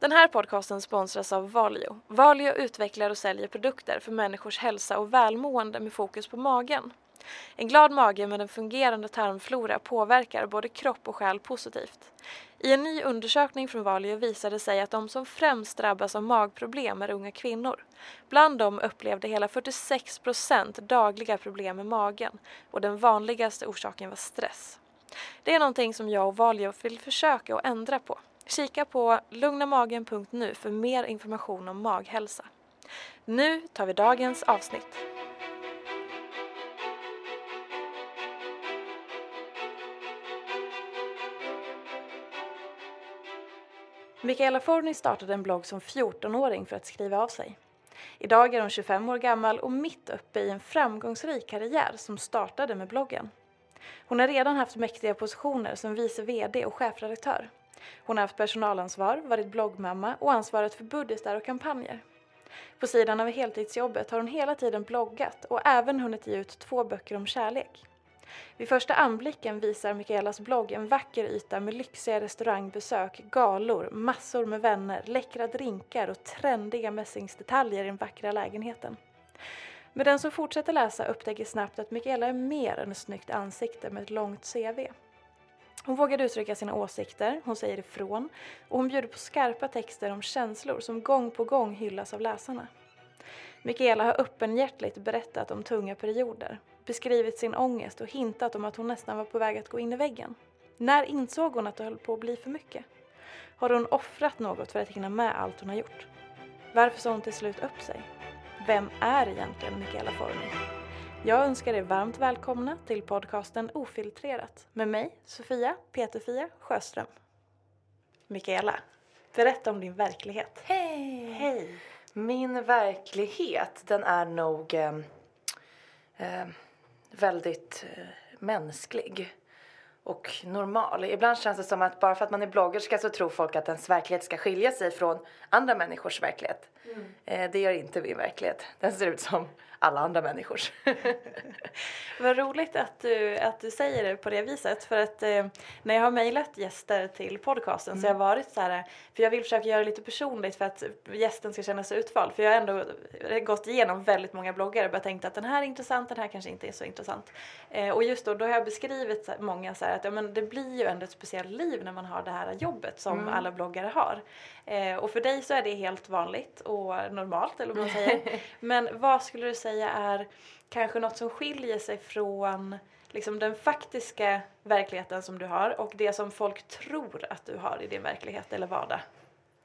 Den här podcasten sponsras av Valio. Valio utvecklar och säljer produkter för människors hälsa och välmående med fokus på magen. En glad mage med en fungerande tarmflora påverkar både kropp och själ positivt. I en ny undersökning från Valio visade sig att de som främst drabbas av magproblem är unga kvinnor. Bland dem upplevde hela 46 procent dagliga problem med magen och den vanligaste orsaken var stress. Det är någonting som jag och Valio vill försöka att ändra på. Kika på lugnamagen.nu för mer information om maghälsa. Nu tar vi dagens avsnitt. Michaela Forni startade en blogg som 14-åring för att skriva av sig. Idag är hon 25 år gammal och mitt uppe i en framgångsrik karriär som startade med bloggen. Hon har redan haft mäktiga positioner som vice VD och chefredaktör. Hon har haft personalansvar, varit bloggmamma och ansvarat för budgetar och kampanjer. På sidan av heltidsjobbet har hon hela tiden bloggat och även hunnit ge ut två böcker om kärlek. Vid första anblicken visar Mikaelas blogg en vacker yta med lyxiga restaurangbesök, galor, massor med vänner, läckra drinkar och trendiga mässingsdetaljer i den vackra lägenheten. Men den som fortsätter läsa upptäcker snabbt att Mikaela är mer än ett snyggt ansikte med ett långt CV. Hon vågar uttrycka sina åsikter, hon säger ifrån och hon bjuder på skarpa texter om känslor som gång på gång hyllas av läsarna. Mikaela har öppenhjärtligt berättat om tunga perioder, beskrivit sin ångest och hintat om att hon nästan var på väg att gå in i väggen. När insåg hon att det höll på att bli för mycket? Har hon offrat något för att hinna med allt hon har gjort? Varför sa hon till slut upp sig? Vem är egentligen Mikaela Forni? Jag önskar er varmt välkomna till podcasten Ofiltrerat med mig, Sofia Peterfia Sjöström. Mikaela, berätta om din verklighet. Hej! Hej! Min verklighet, den är nog eh, eh, väldigt eh, mänsklig och normal. Ibland känns det som att bara för att man är bloggerska så tror folk att ens verklighet ska skilja sig från andra människors verklighet. Mm. Eh, det gör inte min verklighet. Den ser ut som alla andra människors. Vad roligt att du, att du säger det på det viset för att eh, när jag har mejlat gäster till podcasten mm. så har jag varit så här, för jag vill försöka göra det lite personligt för att gästen ska känna sig utvald för jag har ändå gått igenom väldigt många bloggar och bara tänkt att den här är intressant, den här kanske inte är så intressant. Eh, och just då, då har jag beskrivit många så här att ja, men det blir ju ändå ett speciellt liv när man har det här jobbet som mm. alla bloggare har. Eh, och för dig så är det helt vanligt och normalt eller vad man säger. men vad skulle du säga är kanske något som skiljer sig från liksom den faktiska verkligheten som du har och det som folk tror att du har i din verklighet eller vardag?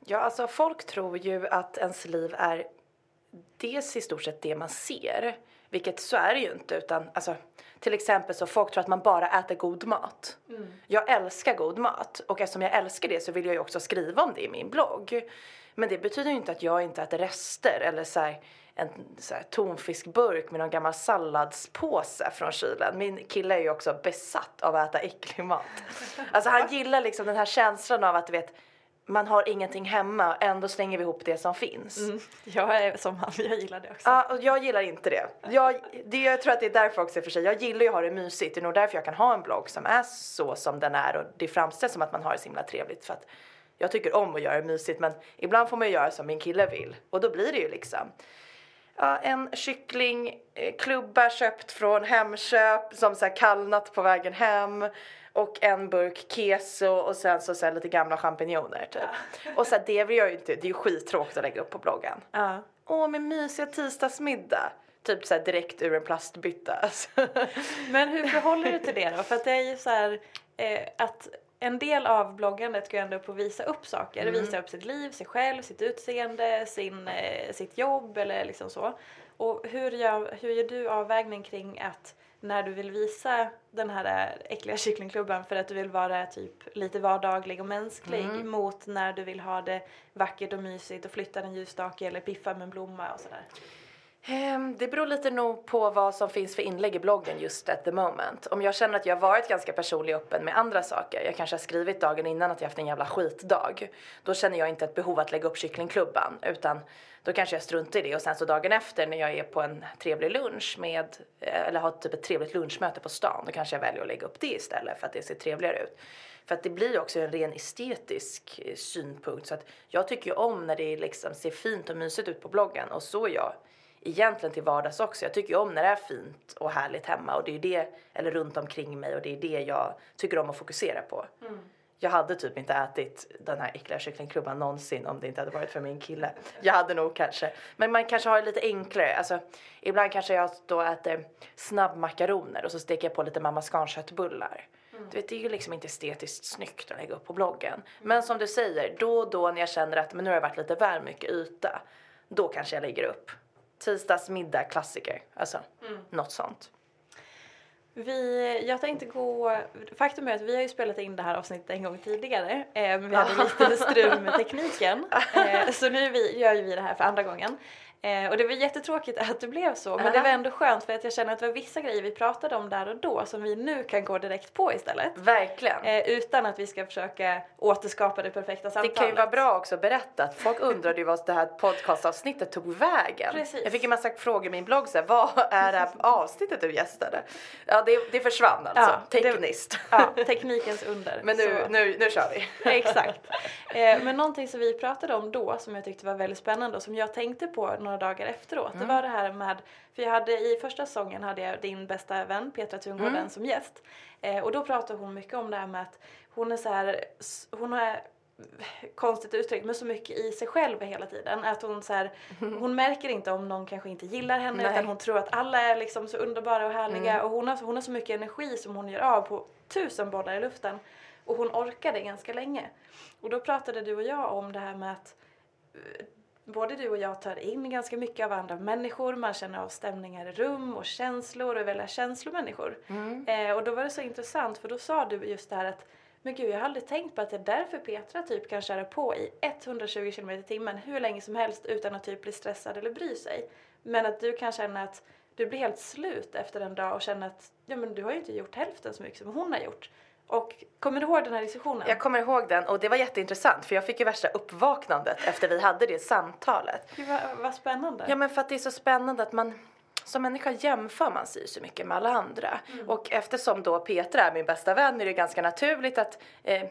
Ja, alltså folk tror ju att ens liv är dels i stort sett det man ser, vilket så är det ju inte utan alltså till exempel så folk tror att man bara äter god mat. Mm. Jag älskar god mat och eftersom jag älskar det så vill jag ju också skriva om det i min blogg. Men det betyder ju inte att jag inte äter rester eller så här, en så här, tonfiskburk med någon gammal salladspåse från kylen. Min kille är ju också besatt av att äta äcklig mat. Alltså han gillar liksom den här känslan av att du vet man har ingenting hemma och ändå slänger vi ihop det som finns. Mm. Jag är som han, jag gillar det också. Ja, och jag gillar inte det. Jag, det. Jag tror att det är därför också för sig. Jag gillar ju att ha det mysigt. Det är nog därför jag kan ha en blogg som är så som den är och det framställs som att man har det så himla trevligt för att jag tycker om att göra det mysigt men ibland får man ju göra som min kille vill och då blir det ju liksom ja, en kyckling, eh, köpt från Hemköp som så kallnat på vägen hem och en burk keso och sen så, så här, lite gamla champinjoner typ. Och så här, det vill jag ju inte, det är ju skittråkigt att lägga upp på bloggen. Ja. Åh, med mysiga tisdagsmiddag. Typ så direkt ur en plastbytta. Alltså. Men hur förhåller du till det då? För att det är ju så här eh, att en del av bloggandet går ändå upp att visa upp saker. Mm. Visa upp sitt liv, sig själv, sitt utseende, sin, eh, sitt jobb eller liksom så. Och hur gör, hur gör du avvägning kring att när du vill visa den här äckliga kycklingklubban för att du vill vara typ lite vardaglig och mänsklig Mm. mot när du vill ha det vackert och mysigt och flytta en ljusstake eller piffa med en blomma och sådär. Ehm, det beror lite nog på vad som finns för inlägg i bloggen just at the moment. Om jag känner att jag varit ganska personlig och öppen med andra saker, jag kanske har skrivit dagen innan att jag haft en jävla skitdag, då känner jag inte ett behov att lägga upp kycklingklubban, utan då kanske jag struntar i det och sen så dagen efter när jag är på en trevlig lunch med, eh, eller har typ ett trevligt lunchmöte på stan, då kanske jag väljer att lägga upp det istället för att det ser trevligare ut. För att det blir också en ren estetisk eh, synpunkt, så att jag tycker ju om när det liksom ser fint och mysigt ut på bloggen och så är jag egentligen till vardags också. Jag tycker ju om när det är fint och härligt hemma och det är det, eller runt omkring mig och det är det jag tycker om att fokusera på. Jag hade typ inte ätit den här äckliga kycklingklubban någonsin om det inte hade varit för min kille. Jag hade nog kanske, men man kanske har det lite enklare. Alltså, ibland kanske jag då äter snabbmakaroner och så steker jag på lite mamma köttbullar. Du vet, det är ju liksom inte estetiskt snyggt att lägga upp på bloggen. Men som du säger, då och då när jag känner att men nu har det varit lite väl mycket yta, då kanske jag lägger upp. Tisdagsmiddag, klassiker. Alltså, något sånt. Vi, jag tänkte gå, faktum är att vi har ju spelat in det här avsnittet en gång tidigare eh, men vi hade lite strul med tekniken eh, så nu vi, gör vi det här för andra gången. Eh, och det var jättetråkigt att det blev så men det var ändå skönt för att jag känner att det var vissa grejer vi pratade om där och då som vi nu kan gå direkt på istället. Verkligen. Eh, utan att vi ska försöka återskapa det perfekta Det samtalet. kan ju vara bra också att berätta att folk undrade ju vad det här podcastavsnittet tog vägen. Precis. Jag fick en massa frågor i min blogg så här, vad är det här avsnittet du gästade? Ja det, det försvann alltså, Ja, det- tekniskt. Ja, teknikens under. Men nu, Så- nu, nu kör vi. Exakt. Eh, men någonting som vi pratade om då som jag tyckte var väldigt spännande och som jag tänkte på några dagar efteråt. Det var det här med, för jag hade i första säsongen hade jag din bästa vän Petra Tungården som gäst. Eh, och då pratade hon mycket om det här med att hon är så här, hon har konstigt uttryck men så mycket i sig själv hela tiden. Att hon så här, hon märker inte om någon kanske inte gillar henne Nej. utan hon tror att alla är liksom så underbara och härliga och hon har, hon har så mycket energi som hon gör av på tusen bollar i luften. Och hon orkade ganska länge. Och då pratade du och jag om det här med att eh, både du och jag tar in ganska mycket av andra människor, man känner av stämningar i rum och känslor och är väldigt känslomänniskor. Eh, och då var det så intressant för då sa du just det här att men gud jag har aldrig tänkt på att det är därför Petra typ kan köra på i 120 km i timmen hur länge som helst utan att typ bli stressad eller bry sig. Men att du kan känna att du blir helt slut efter en dag och känner att ja men du har ju inte gjort hälften så mycket som hon har gjort. Och kommer du ihåg den här diskussionen? Jag kommer ihåg den och det var jätteintressant för jag fick ju värsta uppvaknandet efter vi hade det samtalet. Gud vad, vad spännande. Ja men för att det är så spännande att man som människa jämför man sig så mycket med alla andra. Och eftersom då Petra är min bästa vän är det ganska naturligt att eh,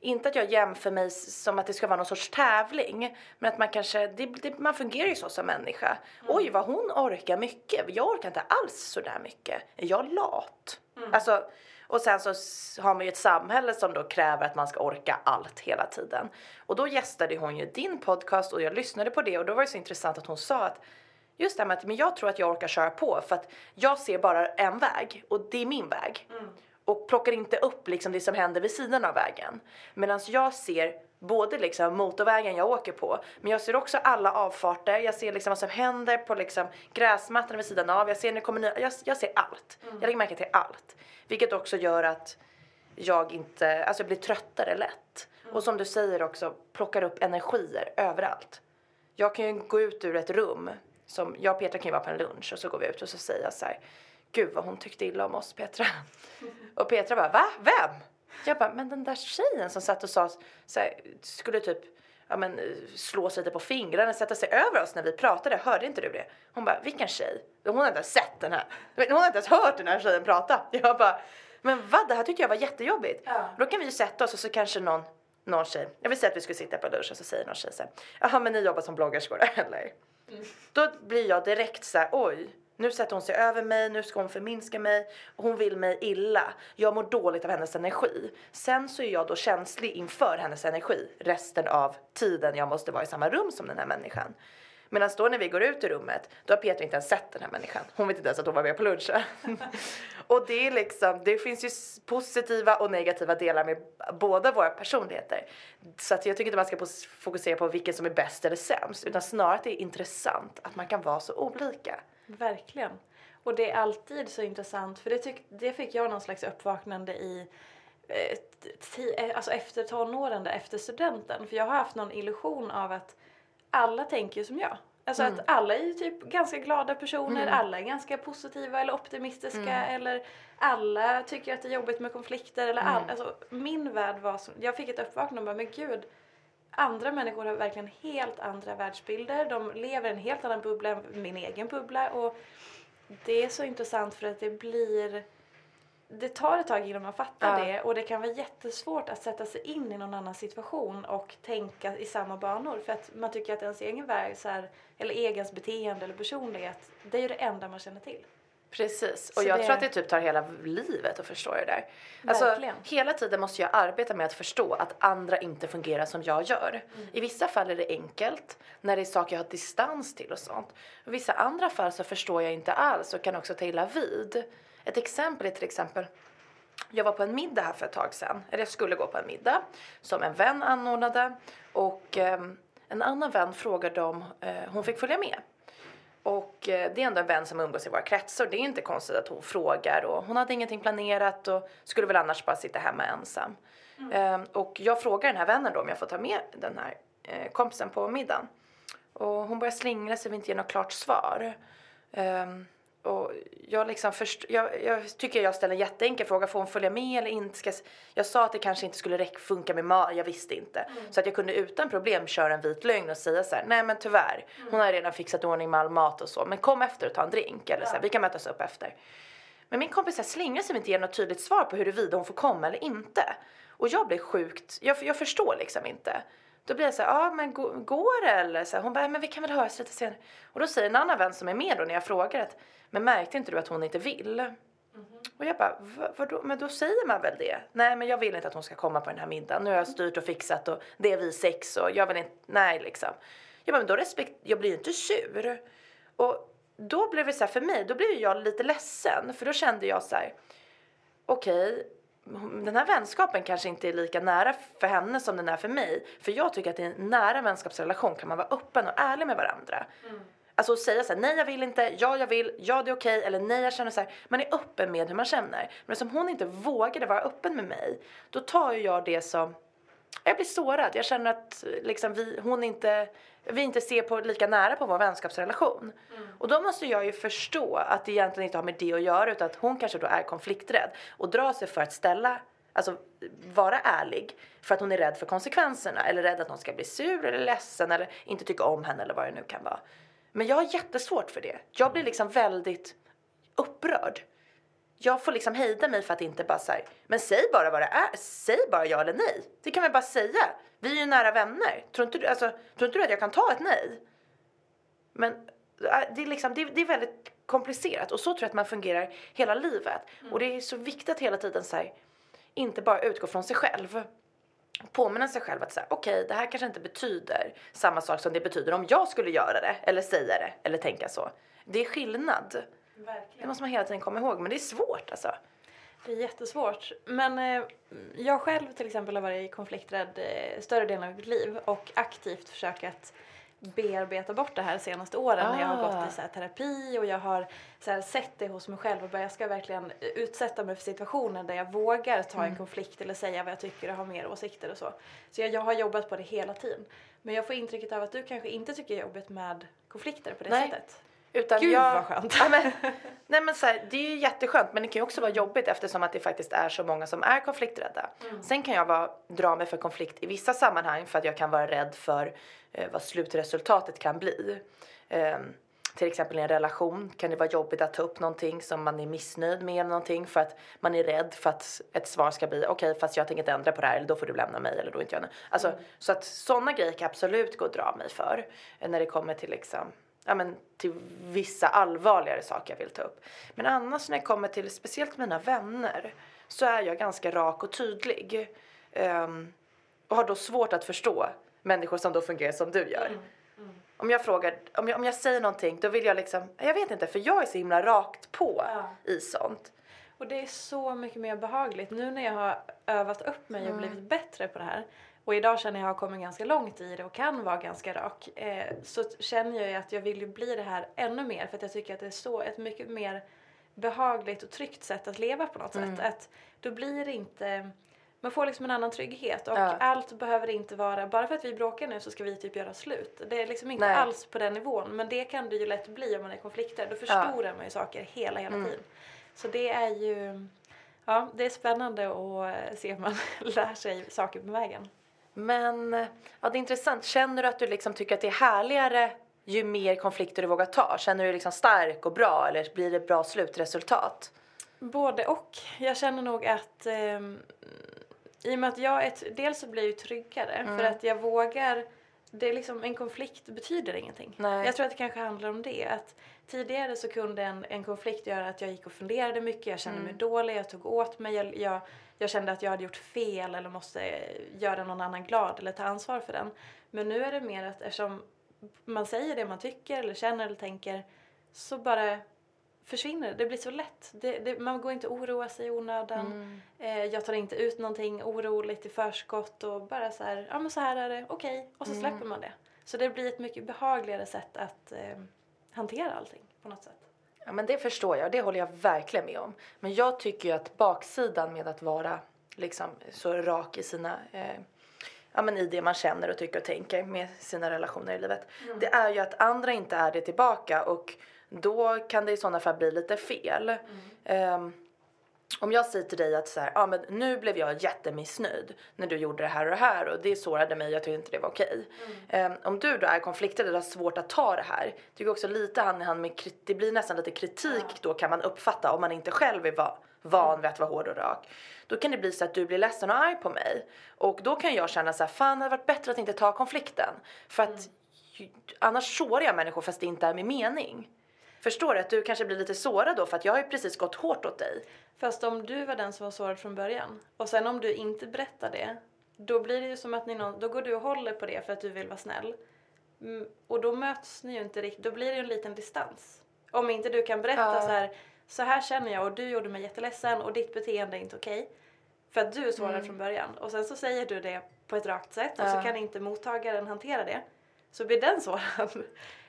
inte att jag jämför mig som att det ska vara någon sorts tävling. Men att man kanske, det, det, man fungerar ju så som människa. Oj vad hon orkar mycket. Jag orkar inte alls så där mycket. Är jag lat? Alltså, och sen så har man ju ett samhälle som då kräver att man ska orka allt hela tiden. Och då gästade hon ju din podcast och jag lyssnade på det och då var det så intressant att hon sa att Just det här med att men jag tror att jag orkar köra på för att jag ser bara en väg och det är min väg. Mm. Och plockar inte upp liksom det som händer vid sidan av vägen. Medan jag ser både liksom motorvägen jag åker på men jag ser också alla avfarter, jag ser liksom vad som händer på liksom gräsmattan vid sidan av, jag ser när kommer nya, jag, jag ser allt. Jag lägger märke till allt. Vilket också gör att jag inte, alltså jag blir tröttare lätt. Och som du säger också, plockar upp energier överallt. Jag kan ju gå ut ur ett rum, som jag och Petra kan ju vara på en lunch och så går vi ut och så säger jag så här, gud vad hon tyckte illa om oss Petra. Och Petra bara, va? Vem? Jag bara, men den där tjejen som satt och sa så här, skulle typ ja, men, slå sig lite på fingrarna, sätta sig över oss när vi pratade. Hörde inte du det? Hon bara, vilken tjej? Hon har inte ens sett den här. Hon har inte ens hört den här tjejen prata. Jag bara, men vad? Det här tyckte jag var jättejobbigt. Ja. Då kan vi ju sätta oss och så kanske någon, någon tjej, jag vill säga att vi skulle sitta på lunch och så säger någon tjej så här, jaha men ni jobbar som bloggerskor eller? Då blir jag direkt så här, oj, nu sätter hon sig över mig, nu ska hon förminska mig, hon vill mig illa. Jag mår dåligt av hennes energi. Sen så är jag då känslig inför hennes energi resten av tiden jag måste vara i samma rum som den här människan. Medan då när vi går ut ur rummet, då har Petra inte ens sett den här människan. Hon vet inte ens att hon var med på lunchen. och det är liksom, det finns ju positiva och negativa delar med båda våra personligheter. Så att jag tycker inte man ska fokusera på vilken som är bäst eller sämst, utan snarare att det är intressant att man kan vara så olika. Verkligen. Och det är alltid så intressant för det, tyck, det fick jag någon slags uppvaknande i eh, alltså efter tonåren, där, efter studenten. För jag har haft någon illusion av att alla tänker ju som jag. Alltså att alla är ju typ ganska glada personer, alla är ganska positiva eller optimistiska eller alla tycker att det är jobbigt med konflikter eller all, alltså min värld var som, jag fick ett uppvaknande och bara men gud andra människor har verkligen helt andra världsbilder. De lever i en helt annan bubbla än min egen bubbla. Och det är så intressant för att det blir... Det tar ett tag innan man fattar Ja. det och det kan vara jättesvårt att sätta sig in i någon annan situation och tänka i samma banor för att man tycker att ens egen värld, så här, eller egens beteende eller personlighet, det är ju det enda man känner till. Precis, och Så jag det- tror att det typ tar hela livet att förstå det där. Alltså, Verkligen. hela tiden måste jag arbeta med att förstå att andra inte fungerar som jag gör. Mm. I vissa fall är det enkelt, när det är saker jag har distans till och sånt. I vissa andra fall så förstår jag inte alls och kan också ta illa vid. Ett exempel är till exempel jag var på en middag här för ett tag sedan, eller jag skulle gå på en middag som en vän anordnade och ehm, en annan vän frågade om eh, hon fick följa med. Och eh, det är ändå en vän som umgås i våra kretsar. Det är inte konstigt att hon frågar och hon hade ingenting planerat och skulle väl annars bara sitta hemma ensam. Ehm, och jag frågar den här vännen då om jag får ta med den här eh, kompisen på middagen. Och hon börjar slingra sig och vill inte ge något klart svar. Ehm, och jag, liksom först, jag, jag tycker jag ställer en jätteenkel fråga, får hon följa med eller inte? Ska, jag sa att det kanske inte skulle räcka, funka med mat, jag visste inte. Så att jag kunde utan problem köra en vit lögn och säga så här: nej men tyvärr, hon har redan fixat ordning med all mat och så, men kom efter och ta en drink eller så här, vi kan mötas upp efter. Men min kompis slingrar sig inte ger något tydligt svar på huruvida hon får komma eller inte. Och jag blir sjukt, jag, jag förstår liksom inte. Då blir jag så här, ja men gå- går det eller? Så här, hon bara, men vi kan väl höras lite senare. Och då säger en annan vän som är med då när jag frågar att, men märkte inte du att hon inte vill? Och jag bara, "Va- vadå? Men då säger man väl det? Nej men jag vill inte att hon ska komma på den här middagen. Nu har jag styrt och fixat och det är vi sex och jag vill inte, nej liksom. Jag bara, men då respekt, jag blir ju inte sur. Och då blev det så här för mig, då blev jag lite ledsen för då kände jag så här, okej, den här vänskapen kanske inte är lika nära för henne som den är för mig. För jag tycker att i en nära vänskapsrelation kan man vara öppen och ärlig med varandra. Alltså att säga så här, nej jag vill inte, ja jag vill, ja det är okej, eller nej jag känner så här. Man är öppen med hur man känner. Men som hon inte vågade vara öppen med mig, då tar ju jag det som, jag blir sårad. Jag känner att liksom, vi, hon inte, vi inte ser på lika nära på vår vänskapsrelation. Och då måste jag ju förstå att det egentligen inte har med det att göra utan att hon kanske då är konflikträdd och drar sig för att ställa, alltså vara ärlig för att hon är rädd för konsekvenserna eller rädd att någon ska bli sur eller ledsen eller inte tycka om henne eller vad det nu kan vara. Men jag har jättesvårt för det. Jag blir liksom väldigt upprörd. Jag får liksom hejda mig för att inte bara säga, men säg bara vad det är, säg bara ja eller nej. Det kan vi bara säga. Vi är ju nära vänner. Tror inte du, alltså, tror inte du att jag kan ta ett nej? Men äh, det är, liksom, det, är, det är väldigt komplicerat och så tror jag att man fungerar hela livet. Och det är så viktigt att hela tiden så här, inte bara utgå från sig själv. Påminna sig själv att säga, okej det här kanske inte betyder samma sak som det betyder om jag skulle göra det eller säga det eller tänka så. Det är skillnad. Det måste man hela tiden komma ihåg men det är svårt alltså. Det är jättesvårt. Men eh, jag själv till exempel har varit konflikträdd eh, större delen av mitt liv och aktivt försökt att bearbeta bort det här senaste åren när jag har Ah. gått i så här, terapi och jag har så här, sett det hos mig själv och bara, jag ska verkligen utsätta mig för situationer där jag vågar ta en konflikt eller säga vad jag tycker och ha mer åsikter och så. Så jag, jag har jobbat på det hela tiden. Men jag får intrycket av att du kanske inte tycker det är jobbigt med konflikter på det Nej. sättet. Utan Gud, jag, vad skönt. Ja, men, nej men så här, det är ju jätteskönt men det kan ju också vara jobbigt eftersom att det faktiskt är så många som är konflikträdda. Sen kan jag vara, dra mig för konflikt i vissa sammanhang för att jag kan vara rädd för eh, vad slutresultatet kan bli. Ehm, till exempel i en relation kan det vara jobbigt att ta upp någonting som man är missnöjd med eller någonting för att man är rädd för att ett svar ska bli okej fast jag tänker inte ändra på det här eller då får du lämna mig eller då inte jag nu. Alltså så att sådana grejer kan jag absolut gå och dra mig för eh, när det kommer till liksom ja, men till vissa allvarligare saker jag vill ta upp. Men annars när det kommer till speciellt mina vänner så är jag ganska rak och tydlig. Ehm, och har då svårt att förstå människor som då fungerar som du gör. Om jag frågar, om jag, om jag säger någonting då vill jag liksom, jag vet inte för jag är så himla rakt på i sånt. Och det är så mycket mer behagligt nu när jag har övat upp mig och Mm. blivit bättre på det här. Och idag känner jag att jag har kommit ganska långt i det och kan vara ganska rak. Eh, så känner jag ju att jag vill ju bli det här ännu mer för att jag tycker att det är så ett mycket mer behagligt och tryggt sätt att leva på något Mm. sätt. Att då blir det inte man får liksom en annan trygghet och Ja. allt behöver inte vara, bara för att vi bråkar nu så ska vi typ göra slut. Det är liksom inte Nej. alls på den nivån men det kan det ju lätt bli om man är i konflikter. Då förstorar man ju saker hela hela Mm. tiden. Så det är ju, ja det är spännande att se om man lär sig saker på vägen. Men ja, det är intressant. Känner du att du liksom tycker att det är härligare ju mer konflikter du vågar ta? Känner du dig liksom stark och bra eller blir det bra slutresultat? Både och. Jag känner nog att ehm, i och med att jag är, dels så blir jag tryggare Mm. för att jag vågar, det är liksom en konflikt betyder ingenting. Nej. Jag tror att det kanske handlar om det. Att tidigare så kunde en, en konflikt göra att jag gick och funderade mycket, jag kände mig Mm. dålig, jag tog åt mig, jag, jag, jag kände att jag hade gjort fel eller måste göra någon annan glad eller ta ansvar för den. Men nu är det mer att eftersom man säger det man tycker eller känner eller tänker så bara försvinner det. Blir så lätt. Det, det, man går inte och oroa sig i onödan. Eh, jag tar inte ut någonting oroligt i förskott och bara så här, ja men så här är det, okej. Och så släpper man det. Så det blir ett mycket behagligare sätt att eh, hantera allting på något sätt. Ja, men det förstår jag, det håller jag verkligen med om. Men jag tycker ju att baksidan med att vara liksom så rak i sina eh, ja, men i det man känner och tycker och tänker med sina relationer i livet. Det är ju att andra inte är det tillbaka och då kan det i sådana fall bli lite fel. Ehm, om jag säger till dig att så här, ah, men nu blev jag jättemissnöjd när du gjorde det här och det här och det sårade mig, jag tyckte inte det var okej. Ehm, om du då är konflikträdd och har svårt att ta det här, går också lite hand i hand med, det blir nästan lite kritik då kan man uppfatta om man inte själv är va- van vid att vara hård och rak. Då kan det bli så att du blir ledsen och arg på mig och då kan jag känna så här, fan det hade varit bättre att inte ta konflikten. För att ju- annars sårar jag människor fast det inte är min mening. Förstår du? Att du kanske blir lite sårad då för att jag har ju precis gått hårt åt dig. Fast om du var den som var sårad från början och sen om du inte berättar det då blir det ju som att ni någon, då går du och håller på det för att du vill vara snäll. Mm, och då möts ni ju inte riktigt, då blir det ju en liten distans. Om inte du kan berätta Ja. så här, så här känner jag och du gjorde mig jätteledsen och ditt beteende är inte okej. För att du är sårad från början och sen så säger du det på ett rakt sätt och så Mm. Ja. kan inte mottagaren hantera det. Så blir den sårad.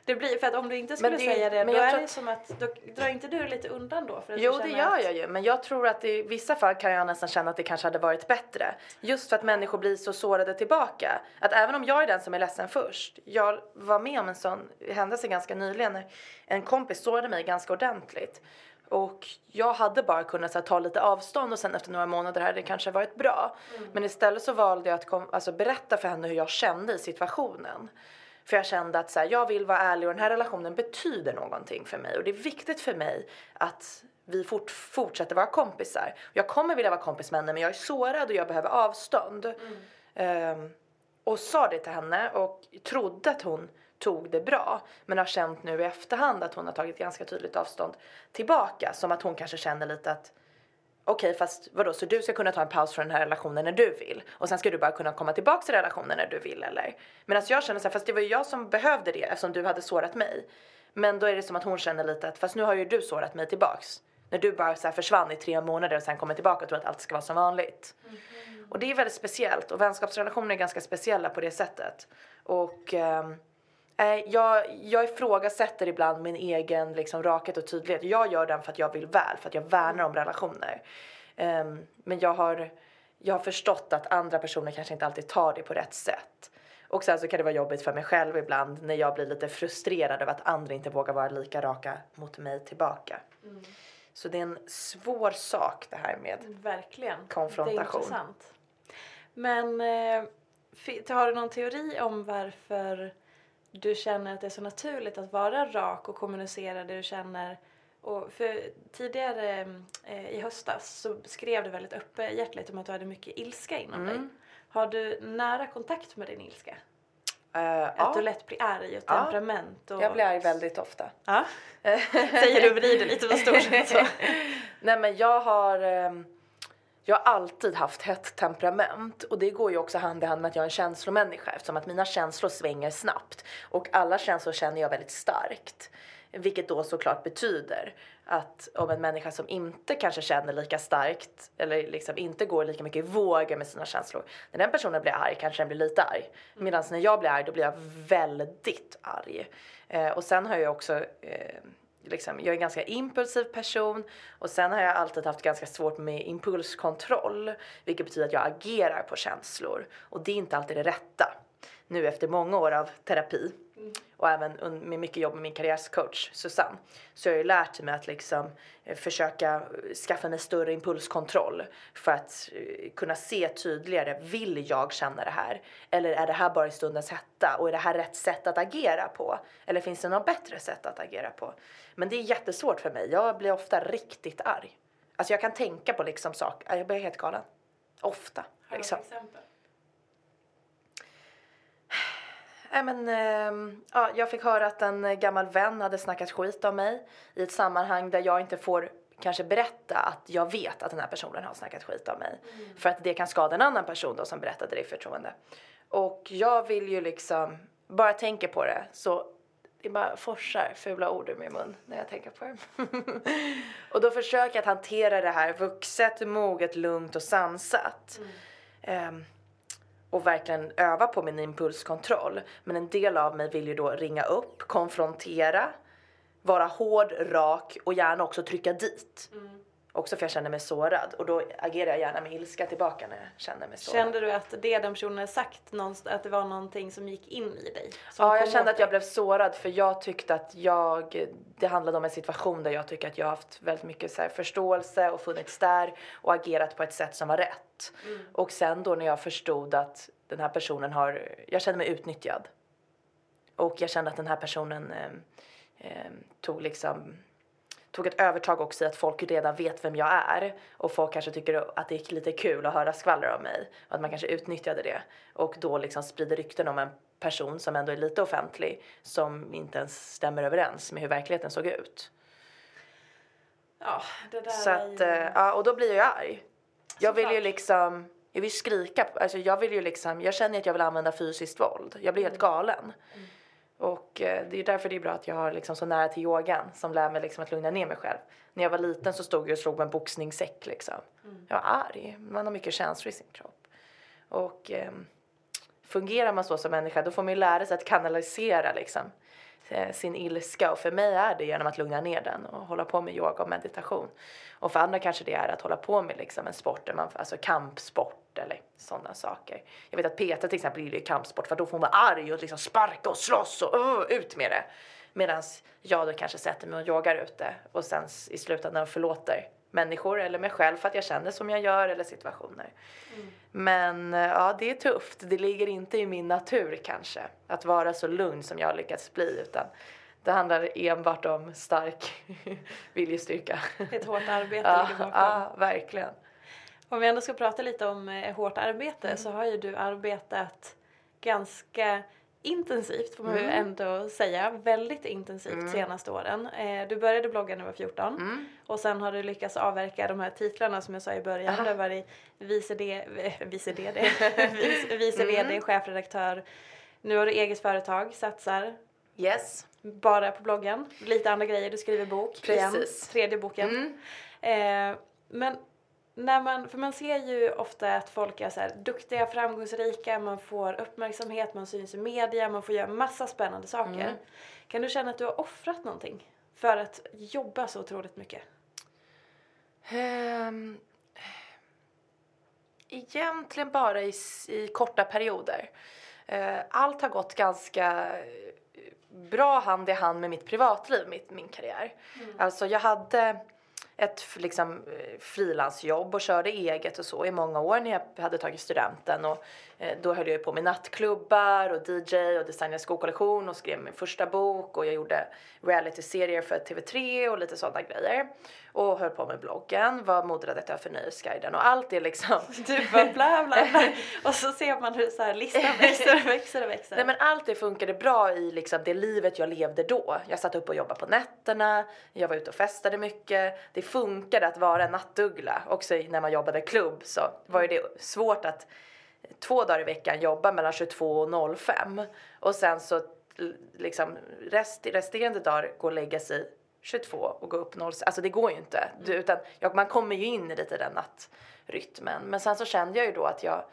Det blir, för att om du inte skulle det säga det då är det att- som att, då drar inte du lite undan då? För att Jo det gör att, jag ju men jag tror att i vissa fall kan jag nästan känna att det kanske hade varit bättre. Just för att människor blir så sårade tillbaka. Att även om jag är den som är ledsen först. Jag var med om en sån händelse ganska nyligen när en kompis sårade mig ganska ordentligt. Och jag hade bara kunnat här, ta lite avstånd och sen efter några månader hade det kanske varit bra. Men istället så valde jag att kom, alltså, berätta för henne hur jag kände i situationen. För jag kände att så här, jag vill vara ärlig och den här relationen betyder någonting för mig. Och det är viktigt för mig att vi fort, fortsätter vara kompisar. Jag kommer vilja vara kompis med henne men jag är sårad och jag behöver avstånd. Ehm, och sa det till henne och trodde att hon tog det bra. Men har känt nu i efterhand att hon har tagit ganska tydligt avstånd tillbaka. Som att hon kanske känner lite att Okej fast vadå så du ska kunna ta en paus från den här relationen när du vill och sen ska du bara kunna komma tillbaka till relationen när du vill eller? Medan jag känner så här, fast det var ju jag som behövde det eftersom du hade sårat mig. Men då är det som att hon känner lite att fast nu har ju du sårat mig tillbaks. När du bara så försvann i tre månader och sen kommer tillbaka och tror att allt ska vara som vanligt. Och det är väldigt speciellt och vänskapsrelationer är ganska speciella på det sättet. Och eh, jag, jag ifrågasätter ibland min egen liksom, rakhet och tydlighet. Jag gör den för att jag vill väl, för att jag värnar om relationer. Ehm, men jag har, jag har förstått att andra personer kanske inte alltid tar det på rätt sätt. Och sen så kan det vara jobbigt för mig själv ibland när jag blir lite frustrerad över att andra inte vågar vara lika raka mot mig tillbaka. Så det är en svår sak det här med Verkligen. Konfrontation. Det är intressant. Men eh, har du någon teori om varför du känner att det är så naturligt att vara rak och kommunicera det du känner? Och för tidigare eh, i höstas så skrev du väldigt öppenhjärtligt om att du hade mycket ilska inom dig. Mm. Har du nära kontakt med din ilska? Eh, Att ja, du lätt blir arg och temperament? Och... jag blir arg väldigt ofta. Ja. Säger du och vrider lite på stort. Så. Nej men jag har ehm, jag har alltid haft hett temperament och det går ju också hand i hand med att jag är en känslomänniska eftersom att mina känslor svänger snabbt och alla känslor känner jag väldigt starkt. Vilket då såklart betyder att om en människa som inte kanske känner lika starkt eller liksom inte går lika mycket i vågor med sina känslor. När den personen blir arg kanske den blir lite arg. Medan när jag blir arg då blir jag väldigt arg. Eh, och sen har jag också eh, liksom, jag är en ganska impulsiv person och sen har jag alltid haft ganska svårt med impulskontroll. Vilket betyder att jag agerar på känslor och det är inte alltid det rätta. Nu efter många år av terapi och även med mycket jobb med min karriärscoach Susanne så har jag ju lärt mig att liksom eh, försöka eh, skaffa mig större impulskontroll för att eh, kunna se tydligare, vill jag känna det här? Eller är det här bara i stundens hetta och är det här rätt sätt att agera på? Eller finns det något bättre sätt att agera på? Men det är jättesvårt för mig, jag blir ofta riktigt arg. Alltså jag kan tänka på liksom saker, jag blir helt galen. Ofta. Liksom. exempel? Nej, men, ehm, ja, jag fick höra att en gammal vän hade snackat skit om mig i ett sammanhang där jag inte får kanske berätta att jag vet att den här personen har snackat skit om mig. För att det kan skada en annan person då som berättade det i förtroende. Och jag vill ju liksom, bara tänka på det så det bara forsar fula ord ur min mun när jag tänker på det. och då försöker jag att hantera det här vuxet, moget, lugnt och sansat. Ehm, och verkligen öva på min impulskontroll. Men en del av mig vill ju då ringa upp, konfrontera, vara hård, rak och gärna också trycka dit. Mm. Också för jag känner mig sårad och då agerar jag gärna med ilska tillbaka när jag känner mig sårad. Kände du att det den personen hade sagt, att det var någonting som gick in i dig? Ja, jag kände att jag blev sårad för jag tyckte att jag, det handlade om en situation där jag tycker att jag har haft väldigt mycket så förståelse och funnits där och agerat på ett sätt som var rätt. Och sen då när jag förstod att den här personen har, jag kände mig utnyttjad. Och jag kände att den här personen eh, eh, tog liksom tog ett övertag också i att folk redan vet vem jag är och folk kanske tycker att det är lite kul att höra skvaller om mig och att man kanske utnyttjade det och då liksom sprider rykten om en person som ändå är lite offentlig som inte ens stämmer överens med hur verkligheten såg ut. Ja, det där Så är att, ju... eh, ja, och då blir jag arg. Jag vill ju liksom, jag vill skrika, alltså jag vill ju liksom, jag känner att jag vill använda fysiskt våld. Jag blir helt galen. Och eh, det är därför det är bra att jag har liksom så nära till yogan som lär mig liksom att lugna ner mig själv. När jag var liten så stod jag och slog med en boxningssäck liksom. Jag var arg, man har mycket känslor i sin kropp. Och ehm, fungerar man så som människa då får man ju lära sig att kanalisera liksom eh, sin ilska och för mig är det genom att lugna ner den och hålla på med yoga och meditation. Och för andra kanske det är att hålla på med liksom en sport, man, alltså kampsport eller sådana saker. Jag vet att Peter till exempel gillar ju kampsport för då får hon vara arg och liksom sparka och slåss och uh, ut med det. Medan jag då kanske sätter mig och yogar ute och sen i slutändan förlåter människor eller mig själv för att jag känner som jag gör eller situationer. Men eh, ja, det är tufft. Det ligger inte i min natur kanske att vara så lugn som jag har lyckats bli utan det handlar enbart om stark viljestyrka. Ett hårt arbete ja, ligger bakom. ja, verkligen. Om vi ändå ska prata lite om eh, hårt arbete Mm. så har ju du arbetat ganska intensivt får man Mm. ändå säga. Väldigt intensivt senaste åren. Eh, du började blogga när du var 14 Mm. och sen har du lyckats avverka de här titlarna som jag sa i början. Du har varit vice, D, eh, vice, DD, vice, vice Mm. VD, chefredaktör. Nu har du eget företag, satsar Yes. bara på bloggen. Lite andra grejer, du skriver bok igen. Precis. Tredje boken. Mm. Eh, men när man, för man ser ju ofta att folk är så här duktiga, framgångsrika, man får uppmärksamhet, man syns i media, man får göra massa spännande saker. Mm. Kan du känna att du har offrat någonting för att jobba så otroligt mycket? Ehm, egentligen bara i, i korta perioder. Eh, allt har gått ganska bra hand i hand med mitt privatliv, mitt, min karriär. Mm. Alltså jag hade ett liksom, eh, frilansjobb och körde eget och så i många år när jag hade tagit studenten. Och, eh, då höll jag på med nattklubbar och DJ och designade skokollektion och skrev min första bok och jag gjorde realityserier för TV3 och lite sådana grejer. Och höll på med bloggen, var moderedaktör för Nöjesguiden och allt det liksom. Du bara bla bla bla. och så ser man hur så här listan växer och växer och växer. Nej men allt det funkade bra i liksom det livet jag levde då. Jag satt upp och jobbade på nätterna, jag var ute och festade mycket. Det funkade att vara en nattuggla. Också när man jobbade klubb så var ju det svårt att två dagar i veckan jobba mellan 22 och 05 och sen så liksom rest, resterande dagar gå och lägga sig 22 och gå upp 0. Alltså det går ju inte. Du, mm. utan jag, man kommer ju in i lite den nattrytmen. Men sen så kände jag ju då att jag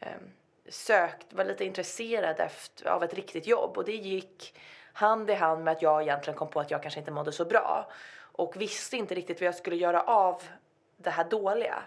eh, sökt, var lite intresserad efter, av ett riktigt jobb och det gick hand i hand med att jag egentligen kom på att jag kanske inte mådde så bra och visste inte riktigt vad jag skulle göra av det här dåliga.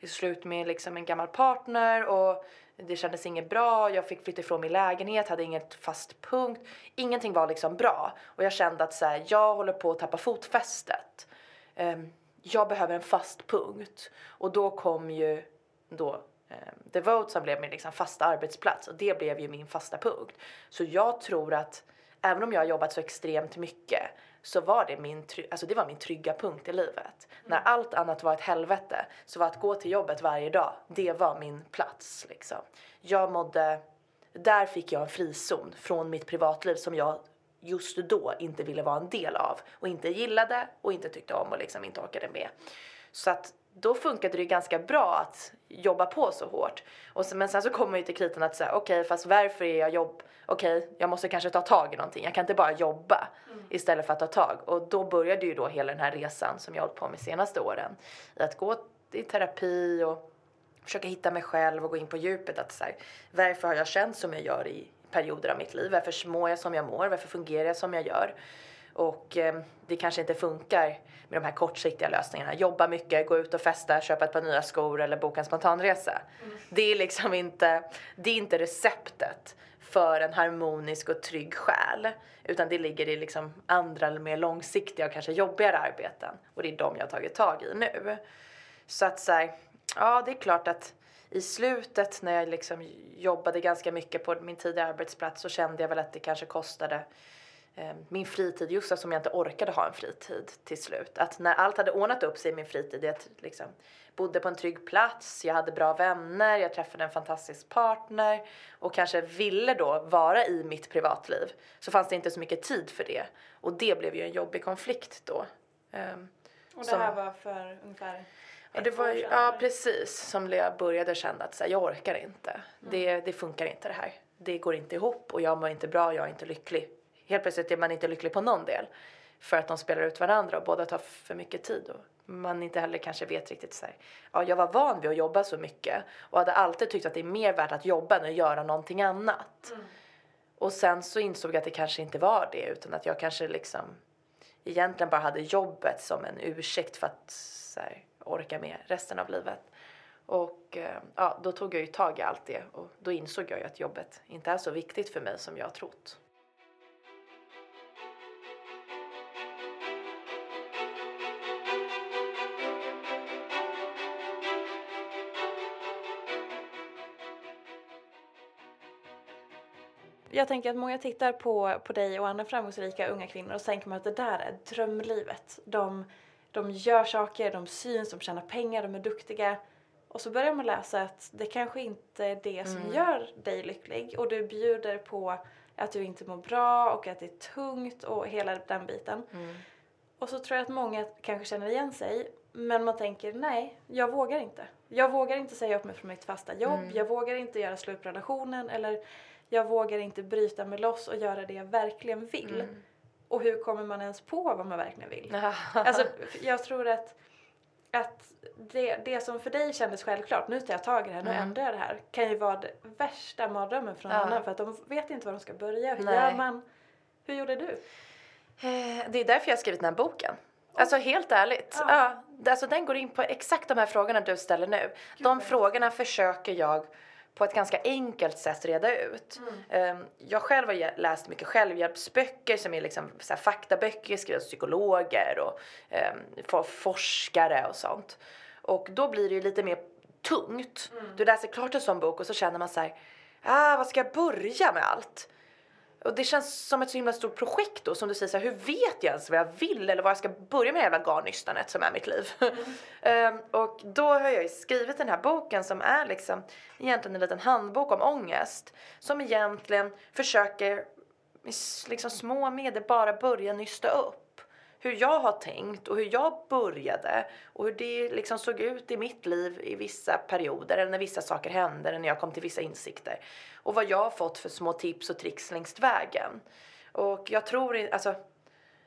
Till slut med liksom en gammal partner och det kändes inget bra, jag fick flytta ifrån min lägenhet, hade inget fast punkt. Ingenting var liksom bra. Och jag kände att så här, jag håller på att tappa fotfästet. Um, jag behöver en fast punkt. Och då kom ju då ehm, um, Devote som blev min liksom fasta arbetsplats och det blev ju min fasta punkt. Så jag tror att även om jag har jobbat så extremt mycket så var det min, alltså det var min trygga punkt i livet. Mm. När allt annat var ett helvete så var att gå till jobbet varje dag, det var min plats liksom. Jag mådde, där fick jag en frizon från mitt privatliv som jag just då inte ville vara en del av och inte gillade och inte tyckte om och liksom inte orkade med. Så att då funkade det ganska bra att jobba på så hårt. Och så, men sen så kommer ju till kritan att säga okej okay, fast varför är jag jobb, okej okay, jag måste kanske ta tag i någonting, jag kan inte bara jobba mm. istället för att ta tag. Och då började ju då hela den här resan som jag hållit på med senaste åren. I att gå i terapi och försöka hitta mig själv och gå in på djupet att så här, varför har jag känt som jag gör i perioder av mitt liv? Varför mår jag som jag mår? Varför fungerar jag som jag gör? Och eh, det kanske inte funkar med de här kortsiktiga lösningarna. Jobba mycket, gå ut och festa, köpa ett par nya skor eller boka en spontanresa. Mm. Det är liksom inte, det är inte receptet för en harmonisk och trygg själ. Utan det ligger i liksom andra mer långsiktiga och kanske jobbigare arbeten. Och det är de jag har tagit tag i nu. Så att så ja det är klart att i slutet när jag liksom jobbade ganska mycket på min tidigare arbetsplats så kände jag väl att det kanske kostade min fritid just eftersom jag inte orkade ha en fritid till slut. Att när allt hade ordnat upp sig i min fritid, jag liksom bodde på en trygg plats, jag hade bra vänner, jag träffade en fantastisk partner och kanske ville då vara i mitt privatliv så fanns det inte så mycket tid för det. Och det blev ju en jobbig konflikt då. Um, och det här var för ungefär Ja, det var, ja precis, som jag började känna att så här, jag orkar inte. Mm. Det, det funkar inte det här. Det går inte ihop och jag mår inte bra, jag är inte lycklig helt plötsligt är man inte lycklig på någon del för att de spelar ut varandra och båda tar för mycket tid och man inte heller kanske vet riktigt så här. Ja, jag var van vid att jobba så mycket och hade alltid tyckt att det är mer värt att jobba än att göra någonting annat. Mm. Och sen så insåg jag att det kanske inte var det utan att jag kanske liksom egentligen bara hade jobbet som en ursäkt för att här, orka med resten av livet. Och eh, ja, då tog jag ju tag i allt det och då insåg jag ju att jobbet inte är så viktigt för mig som jag trott. Jag tänker att många tittar på, på dig och andra framgångsrika unga kvinnor och tänker man att det där är drömlivet. De, de gör saker, de syns, de tjänar pengar, de är duktiga. Och så börjar man läsa att det kanske inte är det som mm. gör dig lycklig och du bjuder på att du inte mår bra och att det är tungt och hela den biten. Mm. Och så tror jag att många kanske känner igen sig men man tänker nej, jag vågar inte. Jag vågar inte säga upp mig från mitt fasta jobb, mm. jag vågar inte göra slut på relationen eller jag vågar inte bryta mig loss och göra det jag verkligen vill. Mm. Och hur kommer man ens på vad man verkligen vill? alltså, jag tror att, att det, det som för dig kändes självklart, nu tar jag tag i det här, nu mm. ändrar jag det här, kan ju vara det värsta mardrömmen för någon ja. annan för att de vet inte var de ska börja. Hur Nej. gör man? Hur gjorde du? Eh, det är därför jag har skrivit den här boken. Alltså helt ärligt. Ja. ja. alltså den går in på exakt de här frågorna du ställer nu. Gud, de frågorna försöker jag på ett ganska enkelt sätt reda ut. Ehm, Jag själv har läst mycket självhjälpsböcker som är liksom så här faktaböcker skrivna av psykologer och för forskare och sånt. Och då blir det ju lite mer tungt. Du läser klart en sån bok och så känner man så här, ah, vad ska jag börja med allt? Och det känns som ett så himla stort projekt då som du säger så här, hur vet jag ens vad jag vill eller vad jag ska börja med det jävla garnnystanet som är mitt liv. Ehm, och då har jag ju skrivit den här boken som är liksom egentligen en liten handbok om ångest som egentligen försöker med liksom små medel bara börja nysta upp hur jag har tänkt och hur jag började och hur det liksom såg ut i mitt liv i vissa perioder eller när vissa saker hände eller när jag kom till vissa insikter. Och vad jag har fått för små tips och tricks längs vägen. Och jag tror, alltså,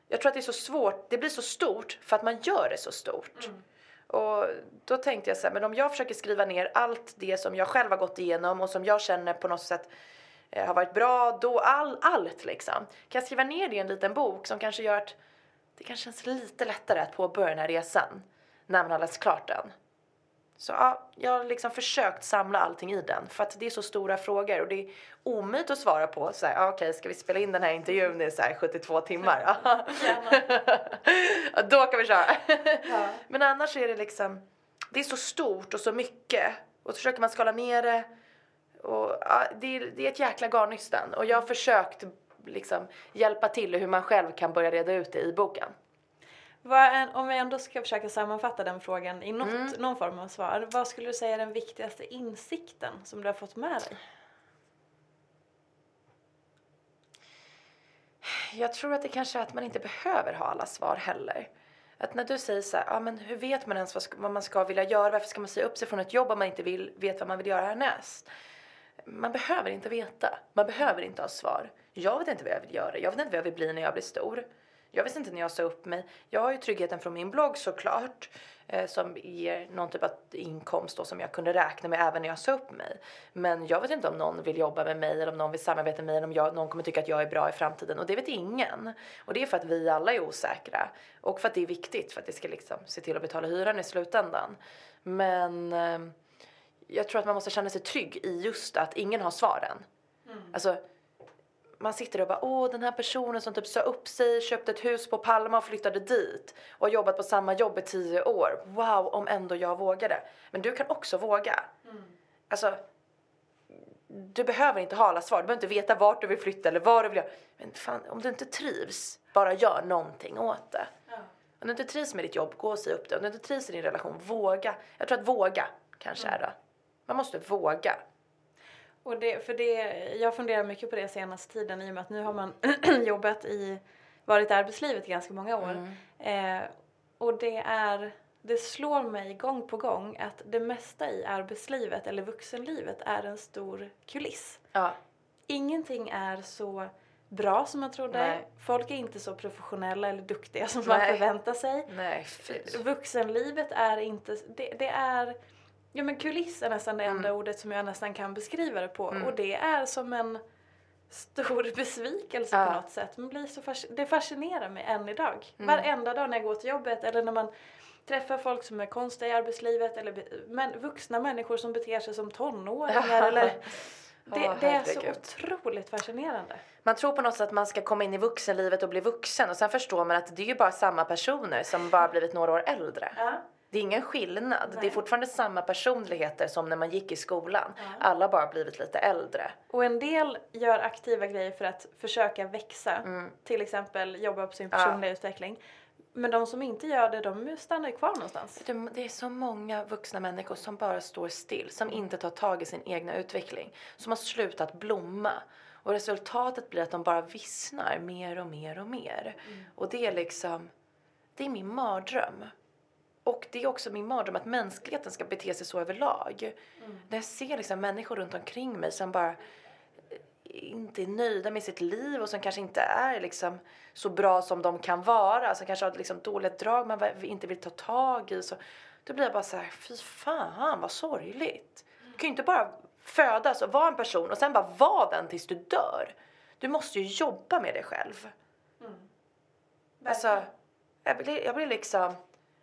jag tror att det är så svårt, det blir så stort för att man gör det så stort. Och då tänkte jag så här, men om jag försöker skriva ner allt det som jag själv har gått igenom och som jag känner på något sätt eh, har varit bra, då all, allt liksom. Kan jag skriva ner det i en liten bok som kanske gör att det kanske känns lite lättare att påbörja den här resan när man har läst klart den. Så ja, jag har liksom försökt samla allting i den för att det är så stora frågor och det är omöjligt att svara på. Så här, ja, okej, ska vi spela in den här intervjun i så här 72 timmar? ja, då kan vi köra. Men annars är det liksom, det är så stort och så mycket och så försöker man skala ner det och ja, det, är, det är ett jäkla garnnystan och jag har försökt liksom hjälpa till hur man själv kan börja reda ut det i boken. Om vi ändå ska försöka sammanfatta den frågan i något, någon form av svar. Vad skulle du säga är den viktigaste insikten som du har fått med dig? Jag tror att det kanske är att man inte behöver ha alla svar heller. Att när du säger så här, ja men hur vet man ens vad man ska vilja göra? Varför ska man säga upp sig från ett jobb om man inte vill, vet vad man vill göra härnäst? Man behöver inte veta. Man behöver inte ha svar. Jag vet inte vad jag vill göra. Jag vet inte vad jag vill bli när jag blir stor. Jag visste inte när jag sa upp mig. Jag har ju tryggheten från min blogg såklart. Eh, som ger någon typ av inkomst då, som jag kunde räkna med även när jag sa upp mig. Men jag vet inte om någon vill jobba med mig eller om någon vill samarbeta med mig eller om jag, någon kommer tycka att jag är bra i framtiden. Och det vet ingen. Och det är för att vi alla är osäkra. Och för att det är viktigt för att det ska liksom se till att betala hyran i slutändan. Men eh, jag tror att man måste känna sig trygg i just att ingen har svaren. Alltså, man sitter och bara, åh den här personen som typ sa upp sig, köpte ett hus på Palma och flyttade dit och har jobbat på samma jobb i tio år. Wow, om ändå jag vågade. Men du kan också våga. Alltså, du behöver inte ha alla svar, du behöver inte veta vart du vill flytta eller vad du vill göra. Men fan, om du inte trivs, bara gör någonting åt det. Om du inte trivs med ditt jobb, gå och säg upp det. Om du inte trivs i din relation, våga. Jag tror att våga kanske är det. Man måste våga. Och det, för det, jag funderar mycket på det senaste tiden i och med att nu har man jobbat i, varit i arbetslivet i ganska många år. Eh, och det är, det slår mig gång på gång att det mesta i arbetslivet eller vuxenlivet är en stor kuliss. Ja, Ingenting är så bra som man trodde. Nej. Folk är inte så professionella eller duktiga som man Nej. förväntar sig. nej. Vuxenlivet är inte, det, det är, ja men kuliss är nästan det enda Mm. ordet som jag nästan kan beskriva det på. Och det är som en stor besvikelse Ja. på något sätt. Man blir så fasc- det fascinerar mig än idag. Mm. Varenda dag när jag går till jobbet eller när man träffar folk som är konstiga i arbetslivet eller men, vuxna människor som beter sig som tonåringar eller det, Åh, det är så otroligt fascinerande. Man tror på något sätt att man ska komma in i vuxenlivet och bli vuxen och sen förstår man att det är ju bara samma personer som bara blivit några år äldre. Det är ingen skillnad. Det är Nej. fortfarande samma personligheter som när man gick i skolan. Alla bara blivit lite äldre. Och en del gör aktiva grejer för att försöka växa. Till exempel jobba på sin personliga utveckling. Men de som inte gör det, de stannar ju kvar någonstans. Det- Det är så många vuxna människor som bara står still, som inte tar tag i sin egna utveckling, som har slutat blomma. Och resultatet blir att de bara vissnar mer och mer och mer. Och det är liksom, det är min mardröm. Och det är också min mardröm att mänskligheten ska bete sig så överlag. När jag ser liksom människor runt omkring mig som bara eh, inte är nöjda med sitt liv och som kanske inte är liksom så bra som de kan vara, som kanske har liksom dåliga drag man inte vill ta tag i. Så, då blir jag bara så här, fy fan vad sorgligt. Du kan ju inte bara födas och vara en person och sen bara vara den tills du dör. Du måste ju jobba med dig själv. Alltså, jag blir, jag blir liksom...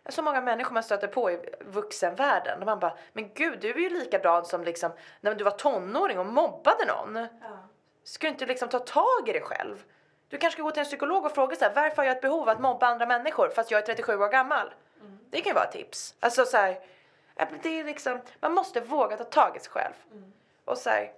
Så många människor man stöter på i vuxenvärlden. Och man bara, men gud du är ju likadan som liksom när du var tonåring och mobbade någon. Ska du inte liksom ta tag i det själv? Du kanske ska gå till en psykolog och fråga så här, varför har jag ett behov av att mobba andra människor fast jag är 37 år gammal? Det kan ju vara ett tips. Alltså så här, ja, det är liksom, man måste våga ta tag i sig själv. Och så här,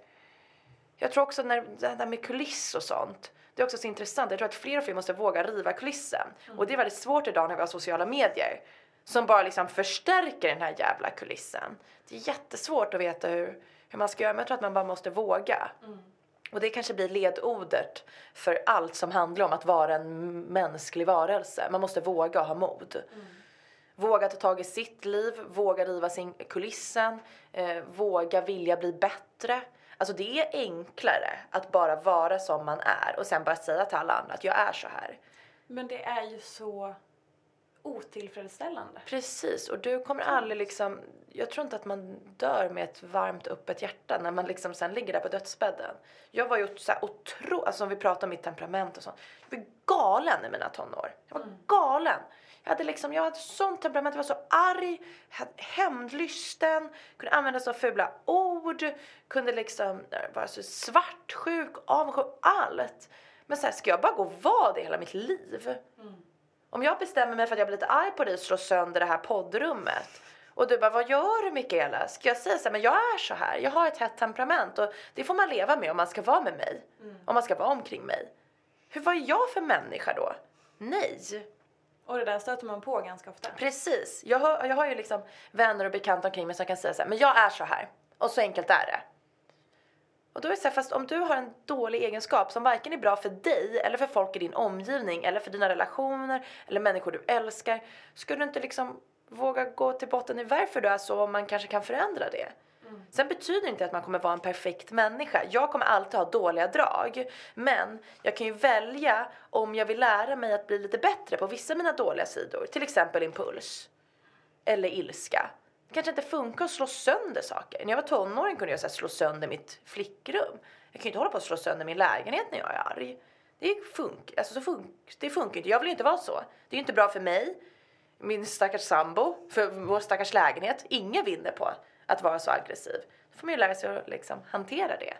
jag tror också när det där med kuliss och sånt. Det är också så intressant. Jag tror att fler och fler måste våga riva kulissen. Och det är väldigt svårt idag när vi har sociala medier. Som bara liksom förstärker den här jävla kulissen. Det är jättesvårt att veta hur, hur man ska göra. Men jag tror att man bara måste våga. Och det kanske blir ledordet för allt som handlar om att vara en mänsklig varelse. Man måste våga ha mod. Våga ta tag i sitt liv, våga riva sin kulissen, eh, våga vilja bli bättre. Alltså det är enklare att bara vara som man är och sen bara säga till alla andra att jag är så här. Men det är ju så otillfredsställande. Precis, och du kommer aldrig liksom, jag tror inte att man dör med ett varmt öppet hjärta när man liksom sen ligger där på dödsbädden. Jag var ju så här otro, alltså om vi pratar om mitt temperament och sånt. Jag var galen i mina tonår. Jag var galen. Jag hade liksom, jag hade sånt temperament, jag var så arg, hämndlysten, kunde använda så fula ord, kunde liksom vara så svartsjuk, avundsjuk, allt. Men så här, ska jag bara gå och vara det hela mitt liv? Om jag bestämmer mig för att jag blir lite arg på dig och slår sönder det här poddrummet och du bara, vad gör du Mikaela? Ska jag säga så här, men jag är så här, jag har ett hett temperament och det får man leva med om man ska vara med mig. Om man ska vara omkring mig. Hur var jag för människa då? Nej. Och det där stöter man på ganska ofta. Precis. Jag har, jag har ju liksom vänner och bekanta omkring mig som kan säga så här, men jag är så här. Och så enkelt är det. Och då är det så här, fast om du har en dålig egenskap som varken är bra för dig eller för folk i din omgivning eller för dina relationer eller människor du älskar. skulle du inte liksom våga gå till botten i varför du är så om man kanske kan förändra det? Sen betyder det inte att man kommer vara en perfekt människa. Jag kommer alltid ha dåliga drag. Men jag kan ju välja om jag vill lära mig att bli lite bättre på vissa av mina dåliga sidor. Till exempel impuls. Eller ilska. Det kanske inte funkar att slå sönder saker. När jag var tonåring kunde jag så här, slå sönder mitt flickrum. Jag kan ju inte hålla på att slå sönder min lägenhet när jag är arg. Det, funkar alltså, så fun det funkar inte. Jag vill ju inte vara så. Det är ju inte bra för mig, min stackars sambo, för vår stackars lägenhet. Ingen vinner på att vara så aggressiv. Då får man ju lära sig att liksom hantera det.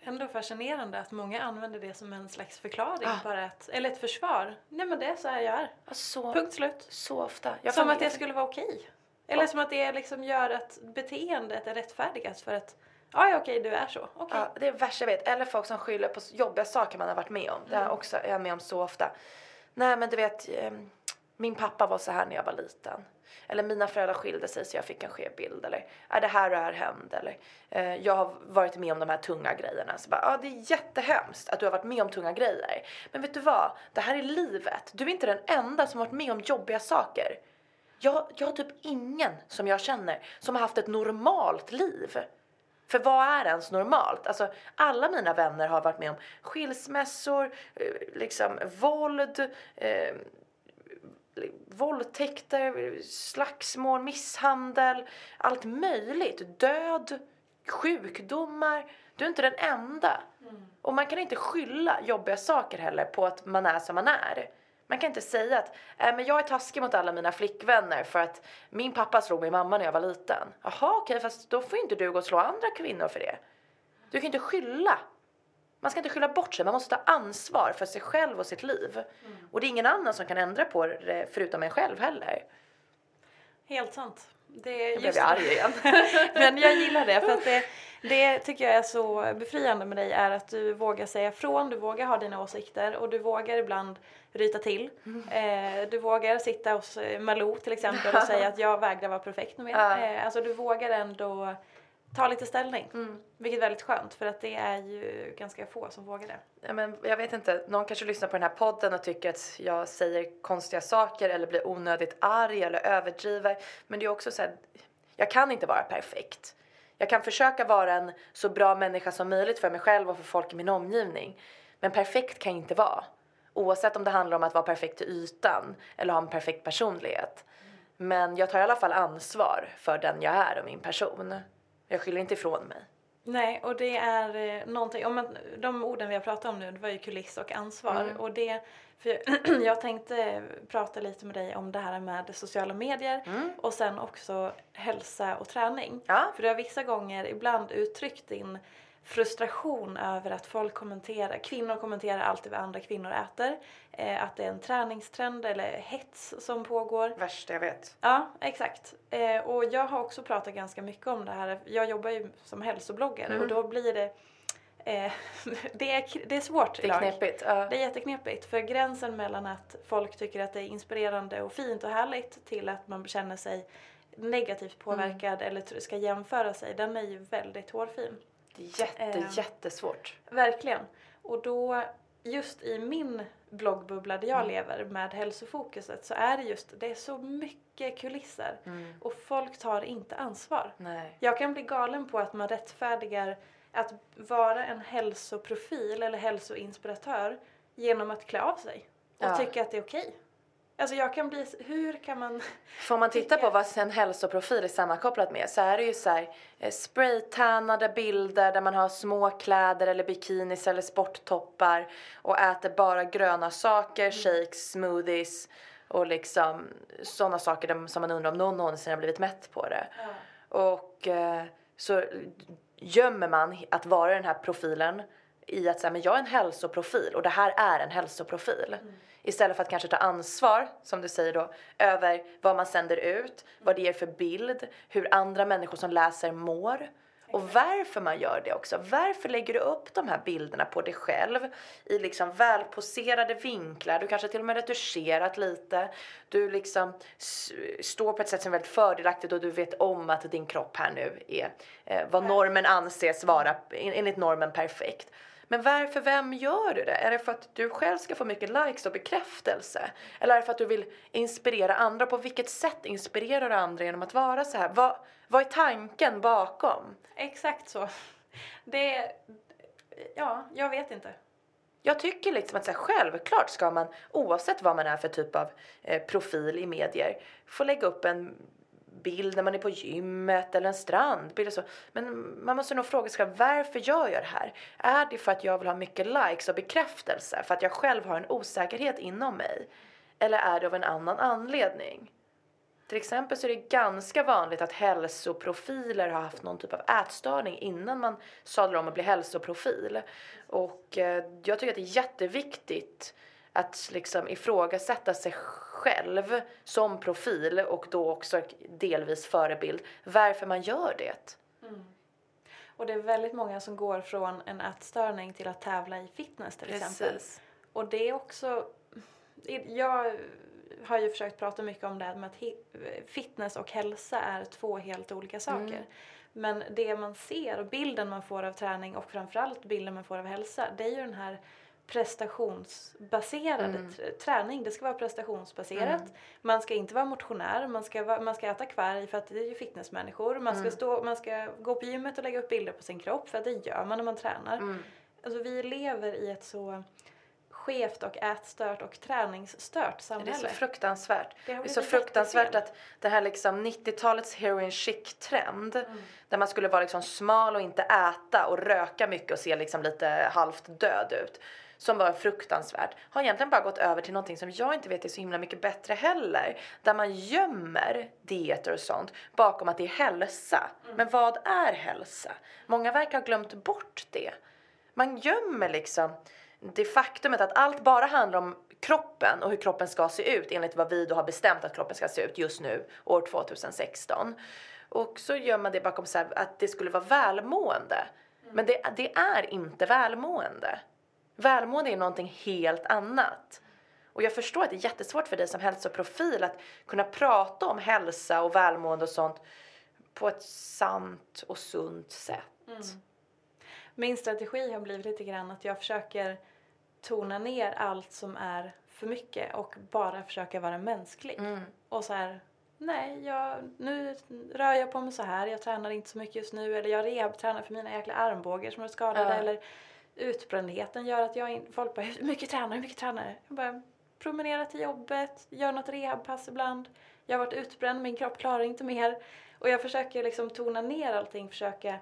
Det är ändå fascinerande att många använder det som en slags förklaring. Ah. Bara ett, eller ett försvar. Nej men det är så här jag är. Ja, Så, Punkt slut. så ofta. Jag som att det skulle vara okej. Eller som att det liksom gör att beteendet är rättfärdigat för att ja, ja okej du är så. Okej. Ja, det är det värsta jag vet. Eller folk som skyller på jobbiga saker man har varit med om. Det Mm. är också är jag med om så ofta. Nej men du vet, eh, min pappa var så här när jag var liten. Eller mina föräldrar skilde sig så jag fick en skev bild. Eller är det här och här hänt? Eller eh, jag har varit med om de här tunga grejerna. Så bara, ja det är jättehemskt att du har varit med om tunga grejer. Men vet du vad? Det här är livet. Du är inte den enda som har varit med om jobbiga saker. Jag, jag har typ ingen som jag känner som har haft ett normalt liv. För vad är ens normalt? Alltså, alla mina vänner har varit med om skilsmässor, eh, liksom våld, eh, våldtäkter, slagsmål, misshandel, allt möjligt. Död, sjukdomar. Du är inte den enda. Och man kan inte skylla jobbiga saker heller på att man är som man är. Man kan inte säga att äh, men jag är taskig mot alla mina flickvänner för att min pappa slog min mamma när jag var liten. Jaha okej fast då får inte du gå och slå andra kvinnor för det. Du kan inte skylla. Man ska inte skylla bort sig, man måste ta ansvar för sig själv och sitt liv. Och det är ingen annan som kan ändra på det förutom en själv heller. Helt sant. Det, Jag blev arg igen. Men jag gillar det för att det, det tycker jag är så befriande med dig är att du vågar säga ifrån, du vågar ha dina åsikter och du vågar ibland ryta till. Eh, du vågar sitta hos eh, Malou till exempel och säga att jag vägrar vara perfekt nu Ja. eh, Alltså du vågar ändå ta lite ställning. Mm. Vilket är väldigt skönt för att det är ju ganska få som vågar det. Ja, men jag vet inte, någon kanske lyssnar på den här podden och tycker att jag säger konstiga saker eller blir onödigt arg eller överdriver. Men det är också så här, jag kan inte vara perfekt. Jag kan försöka vara en så bra människa som möjligt för mig själv och för folk i min omgivning. Men perfekt kan jag inte vara. Oavsett om det handlar om att vara perfekt till ytan eller ha en perfekt personlighet. Men jag tar i alla fall ansvar för den jag är och min person. Jag skyller inte ifrån mig. Nej, och det är eh, någonting, om man, de orden vi har pratat om nu, det var ju kuliss och ansvar. Mm. Och det, för jag, jag tänkte prata lite med dig om det här med sociala medier Mm. och sen också hälsa och träning. Ja. För du har vissa gånger ibland uttryckt din frustration över att folk kommenterar, kvinnor kommenterar alltid vad andra kvinnor äter. Eh, att det är en träningstrend eller hets som pågår. Värsta jag vet. Ja, exakt. Eh, och jag har också pratat ganska mycket om det här. Jag jobbar ju som hälsobloggare Mm. och då blir det eh, det, är, det är svårt Det är knepigt. Ja. Det är jätteknepigt för gränsen mellan att folk tycker att det är inspirerande och fint och härligt till att man känner sig negativt påverkad eller tr- ska jämföra sig, den är ju väldigt hårfin. Jätte, Eh. jättesvårt. Verkligen. Och då, just i min bloggbubbla där jag Mm. lever med hälsofokuset så är det just, det är så mycket kulisser och folk tar inte ansvar. Nej. Jag kan bli galen på att man rättfärdigar att vara en hälsoprofil eller hälsoinspiratör genom att klä av sig och Ja. tycka att det är okej. Alltså jag kan bli, hur kan man... Får man titta på vad en hälsoprofil är sammankopplat med så är det ju så här eh, spraytannade bilder där man har små kläder eller bikinis eller sporttoppar och äter bara gröna saker, shakes, smoothies och liksom sådana saker som man undrar om någon någonsin har blivit mätt på det. Och eh, så gömmer man att vara den här profilen i att säga, men jag är en hälsoprofil och det här är en hälsoprofil. Istället för att kanske ta ansvar, som du säger då, över vad man sänder ut, vad det ger för bild, hur andra människor som läser mår. Och varför man gör det också. Varför lägger du upp de här bilderna på dig själv i liksom välposerade vinklar? Du kanske till och med retuscherat lite. Du liksom står på ett sätt som är väldigt fördelaktigt och du vet om att din kropp här nu är eh, vad normen anses vara, en- enligt normen perfekt. Men varför, vem gör du det? Är det för att du själv ska få mycket likes och bekräftelse? Eller är det för att du vill inspirera andra? På vilket sätt inspirerar du andra genom att vara så här? Vad, vad är tanken bakom? Exakt så. Det... Ja, jag vet inte. Jag tycker liksom att så här, självklart ska man, oavsett vad man är för typ av eh, profil i medier, få lägga upp en bild när man är på gymmet eller en strandbild och så. Men man måste nog fråga sig själv, varför gör jag det här? Är det för att jag vill ha mycket likes och bekräftelse? För att jag själv har en osäkerhet inom mig? Eller är det av en annan anledning? Till exempel så är det ganska vanligt att hälsoprofiler har haft någon typ av ätstörning innan man sadlar om att bli hälsoprofil. Och eh, jag tycker att det är jätteviktigt att liksom ifrågasätta sig själv som profil och då också delvis förebild varför man gör det. Och det är väldigt många som går från en ätstörning till att tävla i fitness till exempel. Och det är också... Jag har ju försökt prata mycket om det här med att fitness och hälsa är två helt olika saker. Men det man ser och bilden man får av träning och framförallt bilden man får av hälsa det är ju den här prestationsbaserade tr- träning. Det ska vara prestationsbaserat. Man ska inte vara motionär, man ska, man ska äta kvarg för att det är ju fitnessmänniskor. Man ska, stå, man ska gå på gymmet och lägga upp bilder på sin kropp för att det gör man när man tränar. Alltså vi lever i ett så skevt och ätstört och träningsstört Det samhälle. är så fruktansvärt. Det Det är så fruktansvärt jättefel. att det här liksom 90-talets heroin chic-trend där man skulle vara liksom smal och inte äta och röka mycket och se liksom lite halvt död ut som var fruktansvärt har egentligen bara gått över till någonting som jag inte vet är så himla mycket bättre heller. Där man gömmer dieter och sånt bakom att det är hälsa. Men vad är hälsa? Många verkar ha glömt bort det. Man gömmer liksom det faktumet att allt bara handlar om kroppen och hur kroppen ska se ut enligt vad vi då har bestämt att kroppen ska se ut just nu, år 2016. Och så gör man det bakom så här, att det skulle vara välmående. Men det, det är inte välmående. Välmående är någonting helt annat. Och jag förstår att det är jättesvårt för dig som hälsoprofil att kunna prata om hälsa och välmående och sånt på ett sant och sunt sätt. Min strategi har blivit lite grann att jag försöker tona ner allt som är för mycket och bara försöka vara mänsklig. Och så här, nej, jag, nu rör jag på mig så här, jag tränar inte så mycket just nu eller jag rehabtränar för mina jäkla armbågar som är skadade Ja. eller utbrändheten gör att jag in, folk bara hur mycket tränar hur mycket tränar Jag bara promenera till jobbet, gör något rehabpass ibland. Jag har varit utbränd, min kropp klarar inte mer. Och jag försöker liksom tona ner allting, försöka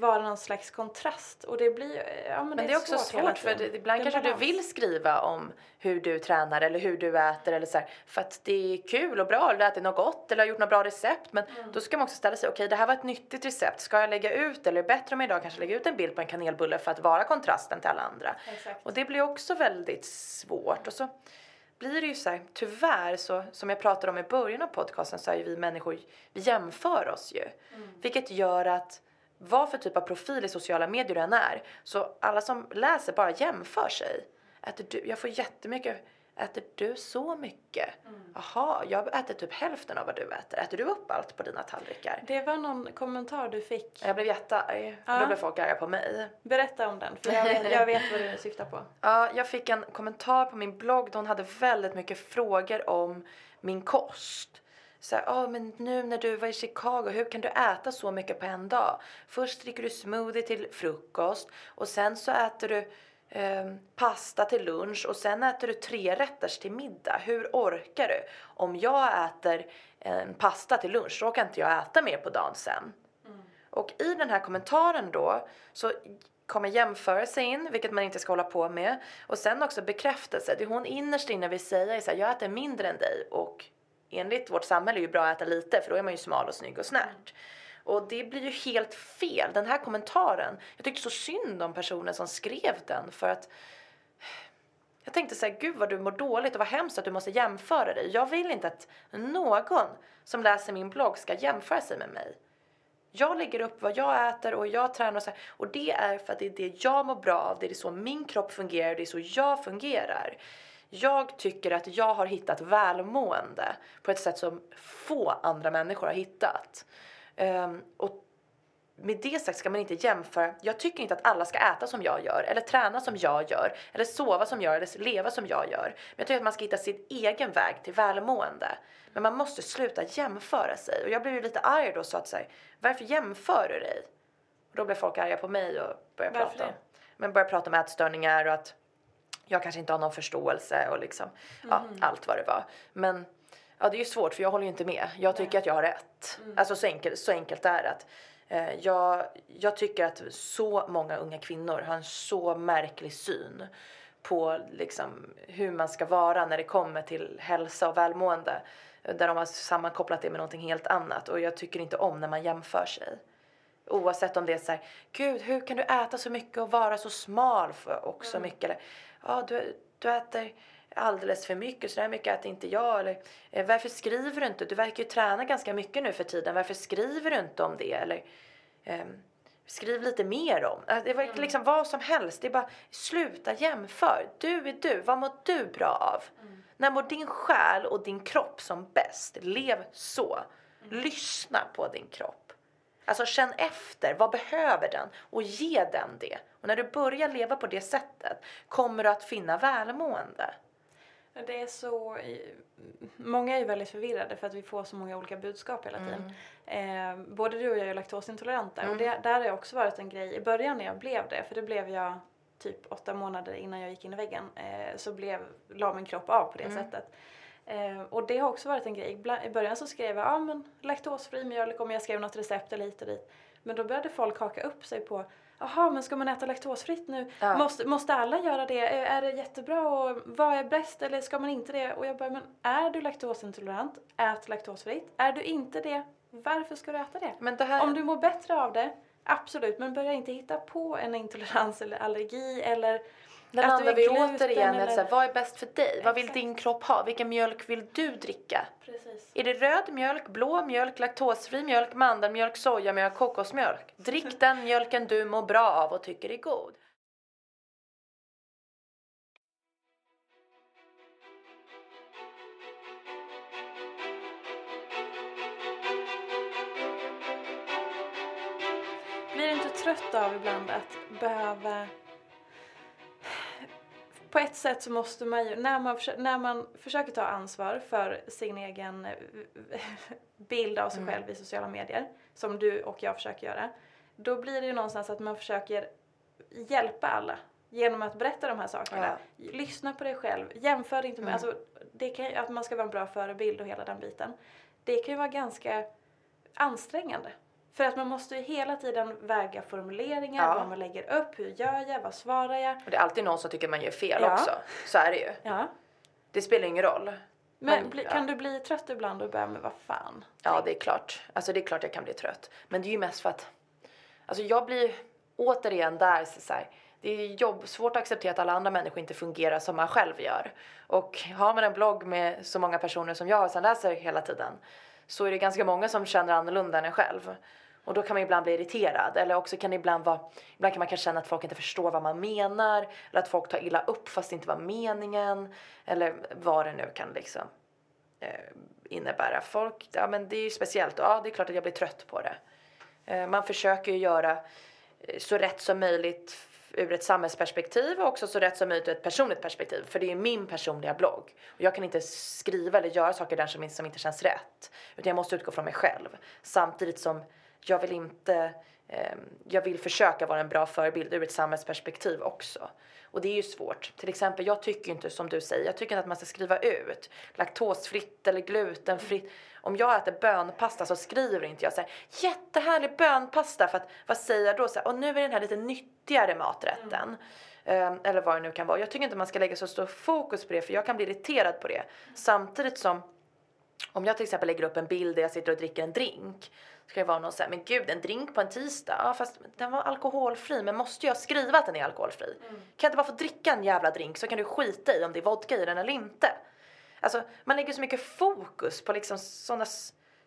vara någon slags kontrast och det blir ja, men, Men det är också svårt svårt för det, ibland Det kanske du balans. vill skriva om hur du tränar eller hur du äter eller så här, för att det är kul och bra eller du ätit något gott eller har gjort något bra recept men Mm. då ska man också ställa sig okej det här var ett nyttigt recept ska jag lägga ut eller är det bättre om jag idag kanske lägga ut en bild på en kanelbulle för att vara kontrasten till alla andra Exakt. och det blir också väldigt svårt och så blir det ju så här, tyvärr så som jag pratade om i början av podcasten så är ju vi människor, vi jämför oss ju. Vilket gör att vad för typ av profil i sociala medier du än är, så alla som läser bara jämför sig. Äter du, jag får jättemycket, äter du så mycket? Jaha, jag äter typ hälften av vad du äter. Äter du upp allt på dina tallrikar? Det var någon kommentar du fick. Jag blev jättearg, Ja. då blev folk arga på mig. Berätta om den, för jag vet, jag vet vad du syftar på. Ja, jag fick en kommentar på min blogg där hon hade väldigt mycket frågor om min kost. Så här, "Ja, men nu när du var i Chicago, hur kan du äta så mycket på en dag? Först dricker du smoothie till frukost och sen så äter du eh, pasta till lunch och sen äter du tre rätters till middag. Hur orkar du? Om jag äter en pasta till lunch så orkar inte jag äta mer på dagen sen. Och i den här kommentaren då så kommer jämförelse in, vilket man inte ska hålla på med. Och sen också bekräftelse. Det hon innerst inne vill säga är så här, jag äter mindre än dig och enligt vårt samhälle är ju bra att äta lite för då är man ju smal och snygg och snärt. Och det blir ju helt fel. Den här kommentaren, jag tyckte så synd om personen som skrev den för att jag tänkte så här, gud vad du mår dåligt och vad hemskt att du måste jämföra dig. Jag vill inte att någon som läser min blogg ska jämföra sig med mig. Jag lägger upp vad jag äter och jag tränar och så här. Och det är för att det är det jag mår bra av. Det är så min kropp fungerar. Det är så jag fungerar. Jag tycker att jag har hittat välmående på ett sätt som få andra människor har hittat. Ehm, och med det sagt ska man inte jämföra. Jag tycker inte att alla ska äta som jag gör, eller träna som jag gör, eller sova som jag gör, eller leva som jag gör. Men jag tycker att man ska hitta sin egen väg till välmående. Men man måste sluta jämföra sig. Och jag blev ju lite arg då sa att så här, varför jämför du dig? Och då blev folk arga på mig och började Varför prata det? men började prata om ätstörningar och att jag kanske inte har någon förståelse och liksom, ja, allt vad det var. Men ja, det är ju svårt för jag håller ju inte med. Jag tycker att jag har rätt. Alltså så enkelt, så enkelt är det. Att, eh, jag, jag tycker att så många unga kvinnor har en så märklig syn på liksom, hur man ska vara när det kommer till hälsa och välmående. Där de har sammankopplat det med någonting helt annat. Och jag tycker inte om när man jämför sig. Oavsett om det är så här, gud hur kan du äta så mycket och vara så smal för och så mycket? Eller, ja du, du äter alldeles för mycket, så där mycket äter inte jag. Eller, eh, varför skriver du inte? Du verkar ju träna ganska mycket nu för tiden. Varför skriver du inte om det? Eller, ehm, skriv lite mer om. Eh, Det var liksom vad som helst. Det är bara sluta jämför. Du är du. Vad mår du bra av? När mår din själ och din kropp som bäst? Lev så. Lyssna på din kropp. Alltså känn efter, vad behöver den? Och ge den det. Och när du börjar leva på det sättet kommer du att finna välmående. Det är så... Många är ju väldigt förvirrade för att vi får så många olika budskap hela tiden. Eh, både du och jag är laktosintoleranta och det, där har det också varit en grej i början när jag blev det, för det blev jag typ åtta månader innan jag gick in i väggen, eh, så blev, la min kropp av på det sättet. Eh, och det har också varit en grej. I början så skrev jag, ja men laktosfri mjölk om jag skrev något recept eller hit och dit. Men då började folk haka upp sig på, jaha men ska man äta laktosfritt nu? Ja. Måste, måste alla göra det? Är, det jättebra? Och vad är bäst? Eller ska man inte det? Och jag bara, men är du laktosintolerant, ät laktosfritt. Är du inte det, varför ska du äta det här... Om du mår bättre av det, absolut. Men börja inte hitta på en intolerans eller allergi eller Där landar vi återigen i att här, vad är bäst för dig? Vad vill Exakt. din kropp ha? Vilken mjölk vill du dricka? Precis. Är det röd mjölk, blå mjölk, laktosfri mjölk, mandelmjölk, sojamjölk, kokosmjölk? Drick den mjölken du mår bra av och tycker är god. Blir du inte trött av ibland att behöva... På ett sätt så måste man ju, när man, när man försöker ta ansvar för sin egen eh, bild av sig själv i sociala medier, som du och jag försöker göra, då blir det ju någonstans att man försöker hjälpa alla genom att berätta de här sakerna. Lyssna på dig själv, jämför inte med, alltså, det kan, att man ska vara en bra förebild och hela den biten. Det kan ju vara ganska ansträngande. För att man måste ju hela tiden väga formuleringar, Ja. vad man lägger upp, hur gör jag, vad svarar jag? Och det är alltid någon som tycker man gör fel Ja. också. Så är det ju. Ja. Det spelar ingen roll. Men Man- kan du bli trött ibland och börja med vad fan? Ja, det är klart. Alltså det är klart jag kan bli trött. Men det är ju mest för att... Alltså jag blir återigen där så här, Det är jobb, svårt att acceptera att alla andra människor inte fungerar som man själv gör. Och har man en blogg med så många personer som jag som läser hela tiden så är det ganska många som känner annorlunda än en själv. Och då kan man ibland bli irriterad. Eller också kan det ibland vara, ibland kan man kanske känna att folk inte förstår vad man menar. Eller att folk tar illa upp fast det inte var meningen. Eller vad det nu kan liksom eh, innebära. Folk, ja men det är ju speciellt. Ja, det är klart att jag blir trött på det. Eh, man försöker ju göra eh, så rätt som möjligt ur ett samhällsperspektiv och också så rätt som möjligt ur ett personligt perspektiv. För det är min personliga blogg. Och jag kan inte skriva eller göra saker där som, som inte känns rätt. Utan jag måste utgå från mig själv. Samtidigt som jag vill inte eh, jag vill försöka vara en bra förebild ur ett samhällsperspektiv också. Och det är ju svårt. Till exempel, jag tycker inte som du säger, jag tycker inte att man ska skriva ut laktosfritt eller glutenfritt. Om jag äter bönpasta så skriver inte jag så här jättehärlig bönpasta för att vad säger jag då? Så här, och nu är den här lite nyttigare maträtten. Eh, eller vad det nu kan vara. Jag tycker inte man ska lägga så stor fokus på det för jag kan bli irriterad på det. Samtidigt som om jag till exempel lägger upp en bild där jag sitter och dricker en drink ska det vara någon såhär, men gud en drink på en tisdag, ja fast den var alkoholfri men måste jag skriva att den är alkoholfri? Kan jag inte bara få dricka en jävla drink så kan du skita i om det är vodka i den eller inte? Alltså man lägger så mycket fokus på liksom sådana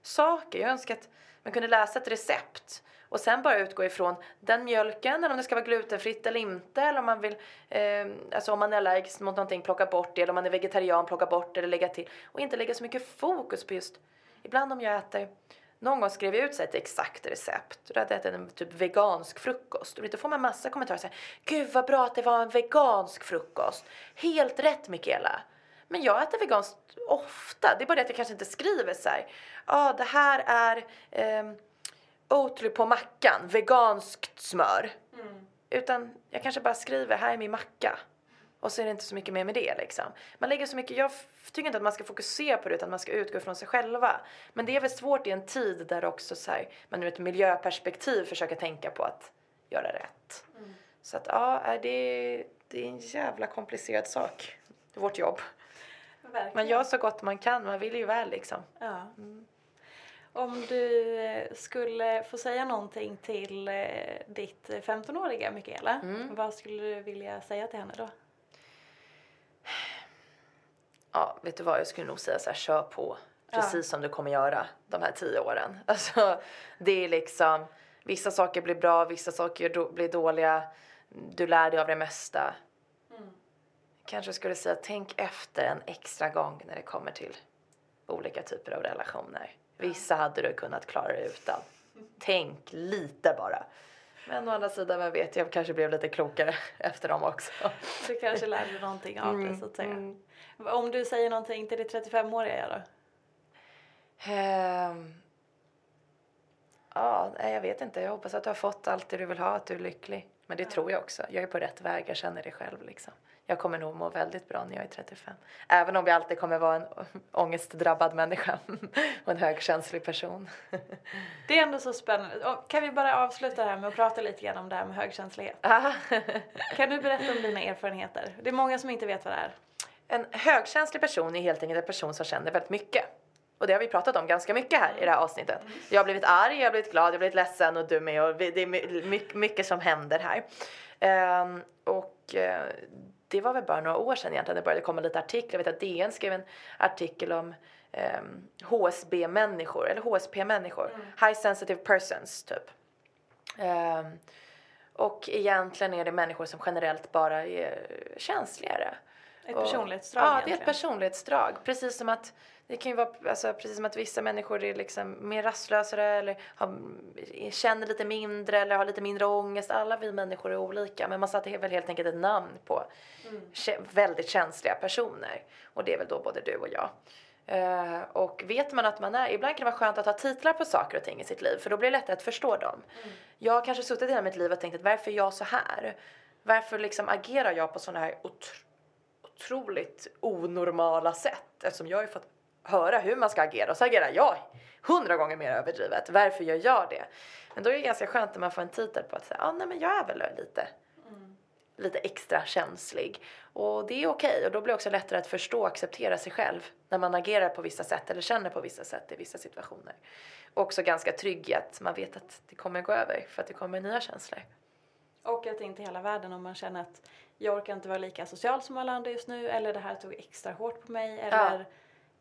saker. Jag önskar att man kunde läsa ett recept och sen bara utgå ifrån den mjölken eller om det ska vara glutenfritt eller inte eller om man vill, eh, alltså om man är allergisk mot någonting plocka bort det eller om man är vegetarian plocka bort det eller lägga till och inte lägga så mycket fokus på just, ibland om jag äter någon gång skrev jag ut så ett exakt recept. Då hade jag ätit en typ vegansk frukost. Och då får man massa kommentarer så här. Gud vad bra att det var en vegansk frukost. Helt rätt Mikaela. Men jag äter veganskt ofta. Det är bara det att jag kanske inte skriver så här. Ja, ah, det här är eh, Oatly på mackan, veganskt smör. Utan jag kanske bara skriver, här är min macka. Och så är det inte så mycket mer med det liksom. Man lägger så mycket, jag tycker inte att man ska fokusera på det utan man ska utgå från sig själva. Men det är väl svårt i en tid där också så här, man ur ett miljöperspektiv försöker tänka på att göra rätt. Så att ja, är det, det är en jävla komplicerad sak. Vårt jobb. Verkligen. Man gör så gott man kan, man vill ju väl liksom. Ja. Om du eh, skulle få säga någonting till eh, ditt 15-åriga Mikaela, vad skulle du vilja säga till henne då? Ja, vet du vad? Jag skulle nog säga så här, kör på. Ja. Precis som du kommer göra de här tio åren. Alltså, det är liksom, vissa saker blir bra, vissa saker då- blir dåliga. Du lär dig av det mesta. Kanske skulle säga, tänk efter en extra gång när det kommer till olika typer av relationer. Vissa hade du kunnat klara dig utan. Tänk lite bara. Men å andra sidan, vem vet, jag kanske blev lite klokare efter dem också. Du kanske lärde dig någonting av det så att säga. mm. Om du säger någonting till ditt 35-åriga då? Ehm. Ja, jag vet inte. Jag hoppas att du har fått allt det du vill ha, att du är lycklig. Men det tror jag också. Jag är på rätt väg, jag känner det själv liksom. Jag kommer nog må väldigt bra när jag är 35. Även om jag alltid kommer vara en ångestdrabbad människa och en högkänslig person. Det är ändå så spännande. Och Kan vi bara avsluta här med att prata lite grann om det här med högkänslighet? Ah. Kan du berätta om dina erfarenheter? Det är många som inte vet vad det är. En högkänslig person är helt enkelt en person som känner väldigt mycket. Och det har vi pratat om ganska mycket här i det här avsnittet. Jag har blivit arg, jag har blivit glad, jag har blivit ledsen och du med. Och det är my- my- mycket som händer här. Ehm, och eh, det var väl bara några år sedan egentligen det började komma lite artiklar. Jag vet att DN skrev en artikel om ehm, HSB-människor, eller HSP-människor. High sensitive persons, typ. Ehm, och egentligen är det människor som generellt bara är känsligare. Ett Och- personlighetsdrag Ja, det är ett personlighetsdrag. Precis som att det kan ju vara alltså, precis som att vissa människor är liksom mer rastlösare eller har, känner lite mindre eller har lite mindre ångest. Alla vi människor är olika men man satte väl helt enkelt ett namn på kä- väldigt känsliga personer. Och det är väl då både du och jag. Eh, och vet man att man är, ibland kan det vara skönt att ha titlar på saker och ting i sitt liv för då blir det lättare att förstå dem. Jag har kanske suttit i mitt liv och tänkt att varför är jag så här? Varför liksom agerar jag på sådana här otr- otroligt onormala sätt eftersom jag har ju fått höra hur man ska agera och så agerar jag hundra gånger mer överdrivet. Varför gör jag det? Men då är det ganska skönt när man får en titel på att säga, ah, nej men jag är väl lite lite extra känslig. Och det är okej okay. och då blir det också lättare att förstå och acceptera sig själv när man agerar på vissa sätt eller känner på vissa sätt i vissa situationer. Och också ganska trygg i att man vet att det kommer gå över för att det kommer nya känslor. Och att inte hela världen om man känner att jag orkar inte vara lika social som alla andra just nu eller det här tog extra hårt på mig eller ja.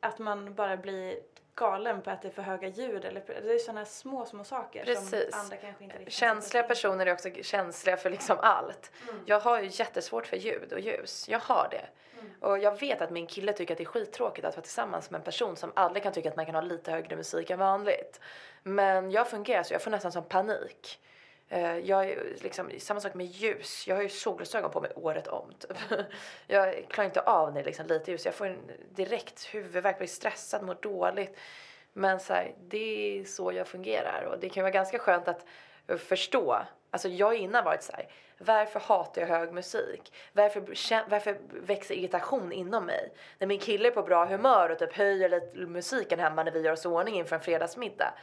Att man bara blir galen på att det är för höga ljud eller det är sådana små små saker Precis. som andra kanske inte riktigt Känsliga personer är också känsliga för liksom allt. Mm. Jag har ju jättesvårt för ljud och ljus. Jag har det. Mm. Och jag vet att min kille tycker att det är skittråkigt att vara tillsammans med en person som aldrig kan tycka att man kan ha lite högre musik än vanligt. Men jag fungerar så, jag får nästan som panik. Eh, jag är liksom, samma sak med ljus. Jag har ju solglasögon på mig året om. Typ. jag klarar inte av när det är liksom lite ljus. Jag får en direkt huvudvärk, blir stressad, mår dåligt. Men så här, det är så jag fungerar och det kan vara ganska skönt att förstå. Alltså jag har innan varit så här, varför hatar jag hög musik? Varför, varför växer irritation inom mig? När min kille är på bra humör och typ höjer lite musiken hemma när vi gör oss i ordning inför en fredagsmiddag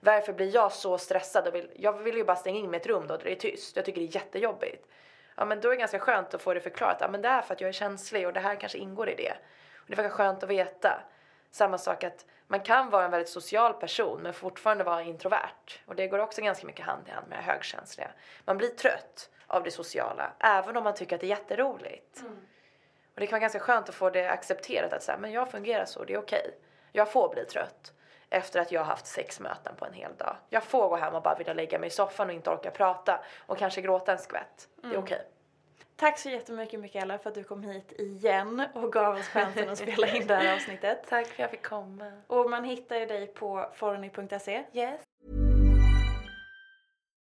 varför blir jag så stressad? Och vill, jag vill ju bara stänga in ett rum då där det är tyst. Jag tycker det är jättejobbigt. Ja men då är det ganska skönt att få det förklarat. Ja men det är för att jag är känslig och det här kanske ingår i det. Och det verkar skönt att veta. Samma sak att man kan vara en väldigt social person men fortfarande vara introvert. Och det går också ganska mycket hand i hand med högkänsliga. Man blir trött av det sociala även om man tycker att det är jätteroligt. Mm. Och det kan vara ganska skönt att få det accepterat att säga men jag fungerar så, det är okej. Okay. Jag får bli trött efter att jag har haft sex möten på en hel dag. Jag får gå hem och bara vilja lägga mig i soffan och inte orka prata och kanske gråta en skvätt. Det är mm. okej. Okay. Tack så jättemycket Mikaela för att du kom hit igen och gav oss chansen att spela in det här avsnittet. Tack för att jag fick komma. Och man hittar ju dig på forny.se. Yes.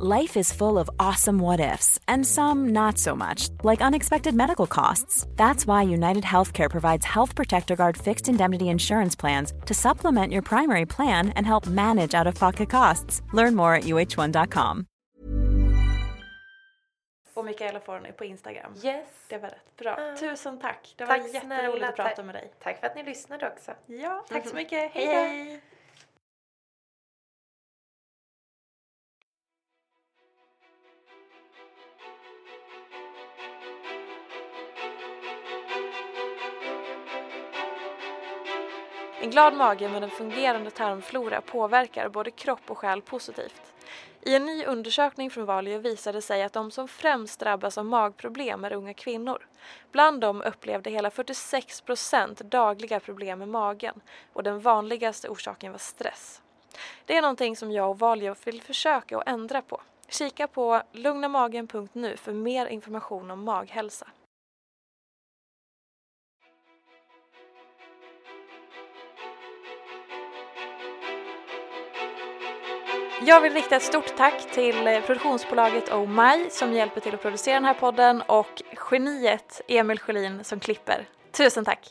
Life is full of awesome what ifs, and some not so much, like unexpected medical costs. That's why United Healthcare provides Health Protector Guard fixed indemnity insurance plans to supplement your primary plan and help manage out of pocket costs. Learn more at uh1.com. Och Mikaela Forni på Instagram. Yes. Det var rätt bra. Uh. Tusen tack. Det tack var jätteroligt att prata med dig. Tack för att ni lyssnade också. Ja, tack så mycket. hej. hej. En glad mage med en fungerande tarmflora påverkar både kropp och själ positivt. I en ny undersökning från Valio visade sig att de som främst drabbas av magproblem är unga kvinnor. Bland dem upplevde hela 46 procent dagliga problem med magen och den vanligaste orsaken var stress. Det är någonting som jag och Valio vill försöka att ändra på. Kika på lugnamagen.nu för mer information om maghälsa. Jag vill rikta ett stort tack till eh, produktionsbolaget Oh My som hjälper till att producera den här podden och geniet Emil Sjölin som klipper. Tusen tack!